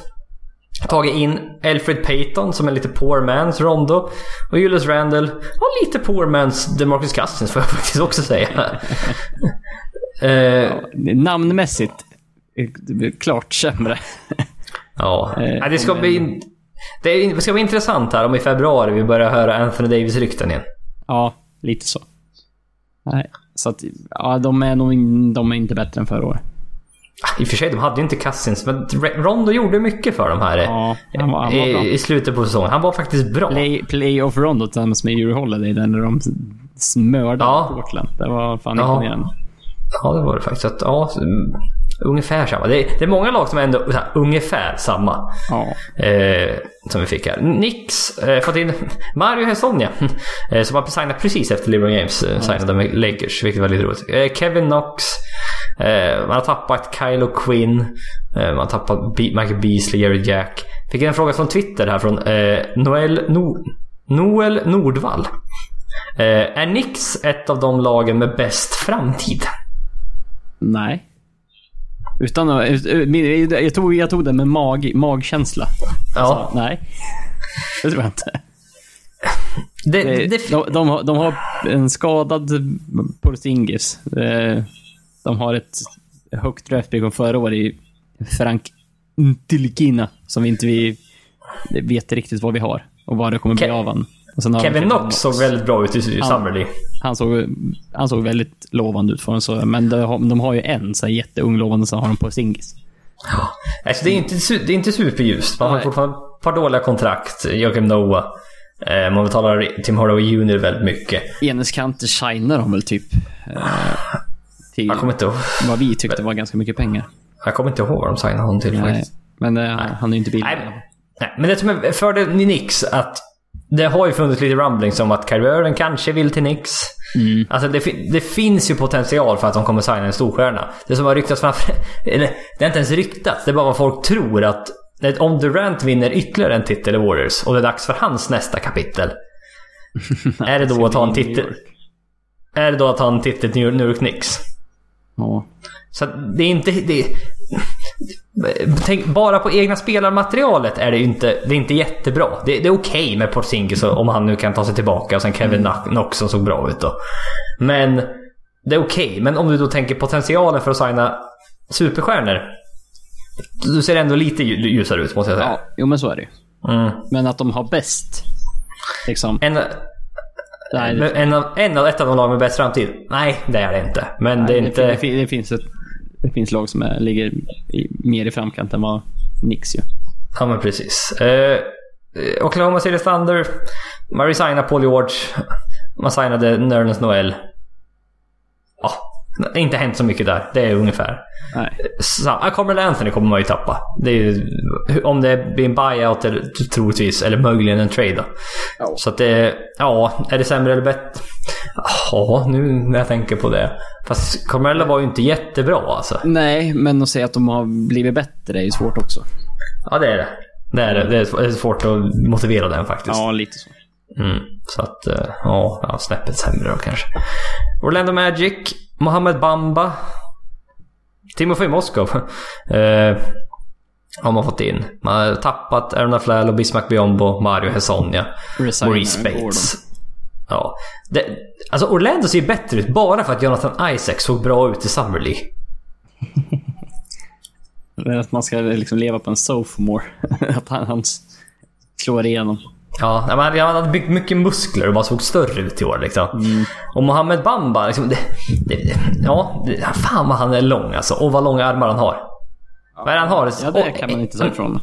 Tagit in Alfred Payton som är lite poor man's Rondo. Och Julius Randle, och lite poor man's DeMarcus Cousins får jag faktiskt också säga. Eh, Namnmässigt, eh, klart sämre. ja, Eh, det ska bli... Det ska bli intressant här om i februari vi börjar höra Anthony Davis-rykten igen. Ja, lite så. Nej, så att, ja, de är nog de är inte bättre än förra året. I och för sig, de hade ju inte Cousins, men Rondo gjorde mycket för dem här Ja, han var, han var i, i slutet på säsongen. Han var faktiskt bra. Play, play of Rondo tillsammans med Euro Holiday, där när de smördade Ja. Portland. Det var fan imponerande. Ja, det var det faktiskt. Att, ja, mm, ungefär samma. Det är, det är många lag som är ändå här, ungefär samma. Ja. Eh, som vi fick här. Nix eh, fått in Mario Hesonja. Eh, som har signat precis efter LeBron James eh, signade med Lakers. Vilket var lite roligt. Eh, Kevin Knox. Eh, man har tappat Kylo Quinn. Eh, man har tappat Be- Michael Beasley, Jerry Jack. Fick en fråga från Twitter här från Noel, no Noel Nordvall. Är Nix ett av de lagen med bäst framtid? Nej. Utan jag tog, jag tog det med mag, magkänsla. Ja. Alltså, nej. Det tror jag inte. Det, Det, det, de, de, de har en skadad Porzingis. Eh, De har ett högt draftpick från förra året i Frank Ntilikina som vi inte vi vet riktigt vad vi har och vad det kommer bli av han. Kevin Knox såg väldigt bra ut i, i Ja. Summer League. Han såg, han såg väldigt lovande ut för en så, men de har, de har ju en så här jätteung lovande, så har de Porzingis. Alltså, det, är inte, det är inte superljust. Man har Nej. fortfarande ett par dåliga kontrakt. Joakim Noah. Eh, man betalar Tim Hardaway Jr väldigt mycket. Enes Kanter shinar de väl typ. Eh, till Jag kommer inte ihåg, vad vi tyckte var ganska mycket pengar. jag kommer inte ihåg vad de signade honom till Nej. faktiskt. Men eh, han är ju inte billig. Nej, nej, men det som är fördelen i Knicks att det har ju funnits lite rumblings om att Kyrie kanske vill till Knicks. Mm. Alltså det, det finns ju potential för att de kommer signa en storstjärna. Det som har ryktats framför... Eller, det är inte ens ryktats. Det är bara vad folk tror att... Om Durant vinner ytterligare en titel i Warriors och det är dags för hans nästa kapitel. är det då att ta en titel... Är det då att ta en titel till New York Knicks? Ja. Så det är inte... Det, tänk, bara på egna spelarmaterialet är det inte, det är inte jättebra. Det, det är okej med Porzingis om han nu kan ta sig tillbaka och sen Kevin Mm. Knox som såg bra ut då. Men det är okej. Men om du då tänker potentialen för att signa superstjärnor. Du ser ändå lite lju- ljusare ut måste jag säga. ja, jo men så är det ju. Mm. Men att de har bäst. Liksom. En, Nej, det, men en, av, en av ett av de lag med bäst framtid? Nej, det är det inte. Men det är det, inte... det, fin- det, finns ett, det finns lag som är, ligger i, mer i framkant än vad Nix gör. Ja men precis. Eh, Oklahoma City Thunder. Man resignade Paul George. Man signade Nerlens Noel. Ja, det har inte hänt så mycket där. Det är ungefär. Nej. Så, Anthony kommer man ju tappa. Det är ju, om det blir en buyout eller troligtvis, eller möjligen en trade då. Ja. Så att det, ja, är det sämre eller bättre? Ja, nu när jag tänker på det. Fast Carmelo var ju inte jättebra alltså. Nej, men att säga att de har blivit bättre är ju svårt också. Ja, det är det. Det är det. Det är svårt att motivera den faktiskt. Ja, lite så. Mm, så att, eh, ja, ja, snäppet sämre då kanske. Orlando Magic, Mohamed Bamba, Timofey Moskov. Eh, har man fått in. Man har tappat Aaron Aflalo, Bismack Biombo, Mario Resignar Maurice Gordon. Bates. Ja. Det, alltså Orlando ser bättre ut bara för att Jonathan Isaac såg bra ut i Summer League. Att man ska liksom leva på en sophomore. att han, han slår igenom. Ja, men han hade byggt mycket muskler och bara såg större ut i år liksom. Mm. Och Mohamed Bamba, liksom, det, det, ja, det, fan vad han är lång alltså. Och vad långa armar han har. Vad är han har? Ja, det kan man inte ta ifrån.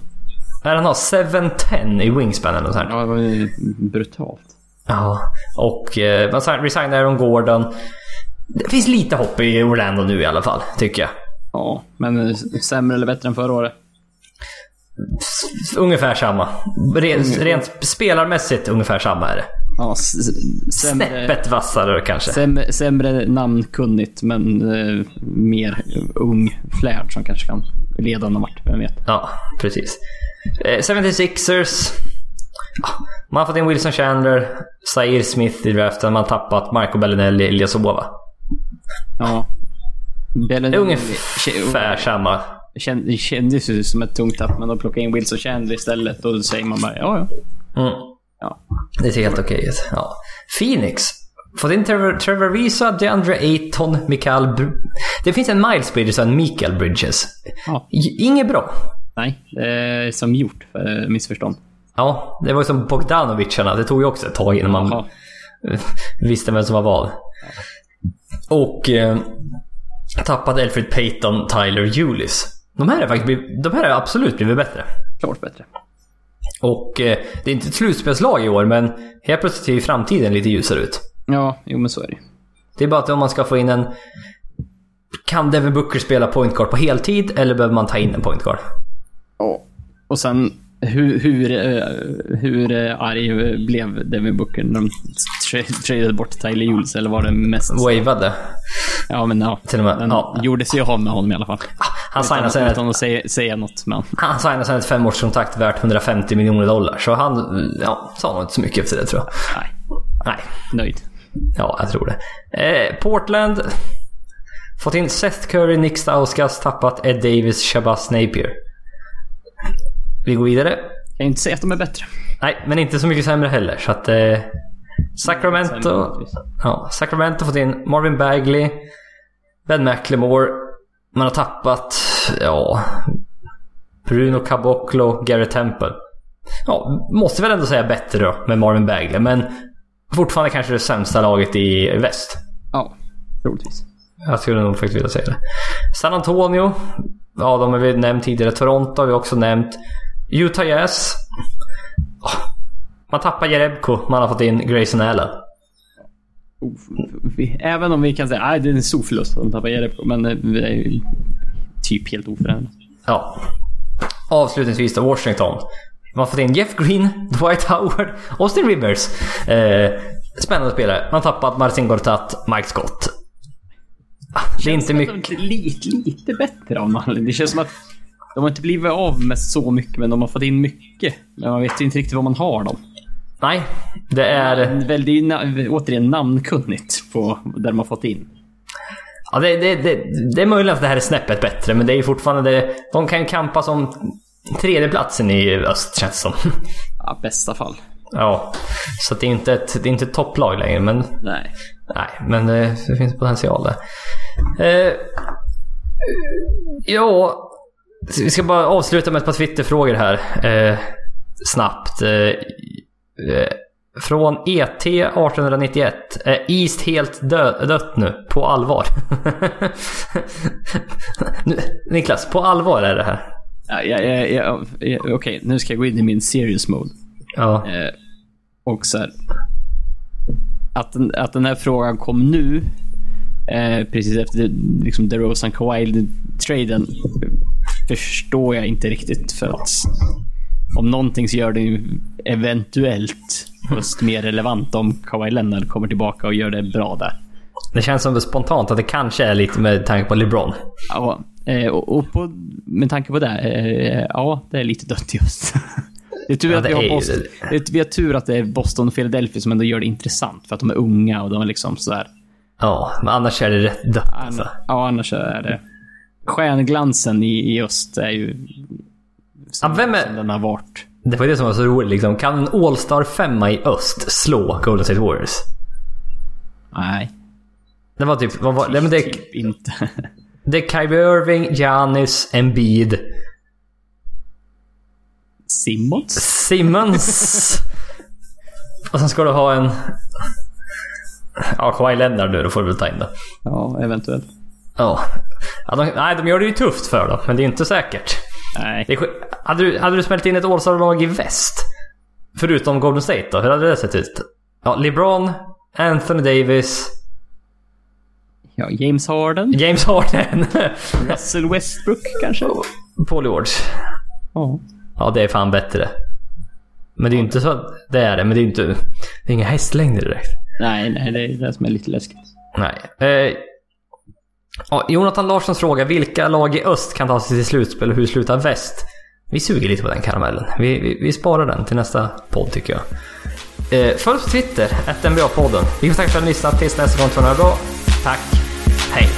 Vad är han har? 710 i wingspan eller något sånt. Ja, det var ju brutalt. Ja. Och eh, man sign- resignar Aaron Gordon. Det finns lite hopp i Orlando nu i alla fall, tycker jag. Ja, men sämre eller bättre än förra året? Ungefär samma. Rent, rent spelarmässigt ungefär samma är det. Ja, sämre, Snäppet vassare kanske. sämre, sämre namnkunnigt, men eh, mer ung flärd som kanske kan leda någon vart. Vem vet? Ja, precis. Eh, 76ers. Ja, Man har fått in Wilson Chandler, Zaire Smith i draften. Man har tappat Marco Bellinelli, Elias Obova. Ja. Bellinelli- ungefär samma. Det, känd, det kändes ju som ett tungt tapp, men de plockade in Wilson Chandler istället och då säger man bara ja, ja. Mm. ja. Det ser helt okej ut. Ja. Phoenix. Fått in Trevor, Trevor Visa, DeAndre Ayton, Mikael... Br- det finns en Miles Bridges och en Mikael Bridges. ja. Inget bra. Nej, det är som gjort för eh, missförstånd. Ja, det var ju som Bogdanovicarna. Det tog ju också ett tag innan man Jaha. visste vem som var vad. Och eh, tappade Alfred Payton, Tyler Eulis. De här, är faktiskt, blivit- de här har absolut blivit bättre. Klart bättre. Och eh, det är inte ett slutspelslag i år, men helt plötsligt ser ju framtiden lite ljusare ut. Ja, jo men så är det Det är bara att om man ska få in en... Kan Devin Booker spela point guard på heltid eller behöver man ta in en point guard? Ja. Och sen hur, hur, eh, hur eh, arg blev Devin Booker när de tradade bort Tyler Jules? Eller var det mest... Wavade. Ja, men ja. Till och med, Den ja. gjorde sig av med honom i alla fall. Han signade sen utan att säga, säga något. Men han signade sen ett femårskontrakt värt 150 miljoner dollar. Så han ja, sa nog inte så mycket efter det tror jag. nej, Nej, nöjd. ja jag tror det. Eh, Portland. Fått in Seth Curry, Nick Stauskas, tappat Ed Davis, Shabazz Napier. Vi går vidare. Jag kan inte säga att de är bättre. Nej, men inte så mycket sämre heller. Så att... Eh, Sacramento... Ja, Sacramento har fått in Marvin Bagley, Ben McLemore. Man har tappat, ja... Bruno Caboclo, Garrett Temple. Ja, måste väl ändå säga bättre då med Marvin Bagley, men fortfarande kanske det sämsta laget i väst. Ja, troligtvis. Jag skulle nog faktiskt vilja säga det. San Antonio. Ja, de har vi nämnt tidigare. Toronto har vi också nämnt. Utah Jazz. Man tappar Jerebko. Man har fått in Grayson Allen. Även om vi kan säga att det är en stor förlust att de tappar Jerebko, men eh, det är ju typ helt oförändrat. Ja. Avslutningsvis då Washington. Man har fått in Jeff Green, Dwight Howard, Austin Rivers. Eh, spännande spelare. Man har tappat Marcin Gortat, Mike Scott. Ah, Det är inte mycket. De lite, lite bättre av anledning. Det känns som att de har inte blivit av med så mycket, men de har fått in mycket. Men man vet inte riktigt vad man har dem. Nej, det är... Väl, det är ju na- återigen namnkunnigt på där har fått in. Ja, det, det, det, det är möjligt att det här är snäppet bättre, men det är ju fortfarande... Det, de kan ju kampas om tredjeplatsen i öst, känns som. Ja, bästa fall. Ja, så det är inte ett, det är inte ett topplag längre, men... Nej. Nej, men det, det finns potential där. Eh, ja, vi ska bara avsluta med ett par Twitterfrågor här. Eh, snabbt. Eh, eh, från E ET 1891. Är East helt dö, dött nu? På allvar? nu, Niklas, på allvar är det här? Ja, ja, ja, ja, ja, Okej, nu ska jag gå in i min serious mode. Ja. Eh, och så här, att, den, att den här frågan kom nu, eh, precis efter liksom, DeRozan Kawhi-traden, förstår jag inte riktigt. För att om någonting så gör det eventuellt just mer relevant om Kawhi Leonard kommer tillbaka och gör det bra där. Det känns som spontant att det kanske är lite med tanke på LeBron. Ja, eh, och, och på, med tanke på det, eh, ja, det är lite dött just. Det är tur Ja, att det vi har Boston. Det vi har tur att det är Boston och Philadelphia som ändå gör det intressant. För att de är unga och de är liksom sådär. Ja, men annars är det rätt dött alltså. Ja, annars är det... Stjärnglansen i, i öst är ju... Som, Ja, vem är- som den har varit. Det var det som var så roligt liksom. Kan en All-Star femma i öst slå Golden State Warriors? Nej, Det var typ... Vad var, nej, men det, typ inte. det är Kyrie Irving, Giannis, Embiid, Simmons? Simmons. Och sen ska du ha en... Ja, Kawhi Leonard nu, då får du väl ta in det. Ja, eventuellt. Ja. ja de, nej, de gör det ju tufft för dem, men det är inte säkert. Nej. Det hade, du, hade du smält in ett All-Star-lag i väst? Förutom Golden State då? Hur hade det sett ut? Ja, LeBron, Anthony Davis, Ja, James Harden? James Harden, Russell Westbrook kanske? Paul George. Ja. Ja, det är fan bättre. Men det är ju inte så att det är det, men det är ju inte... Det är inga hästlängder direkt. Nej, nej, det är det som är lite läskigt. Nej. Eh, ja, Jonathan Larssons fråga. Vilka lag i öst kan ta sig till slutspel och hur slutar väst? Vi suger lite på den karamellen. Vi, vi, vi sparar den till nästa podd tycker jag. Eh, följ oss på Twitter, NBA-podden. Vi får tacka för att ni lyssnat. Tills nästa gång, tror det bra. Tack. Hej.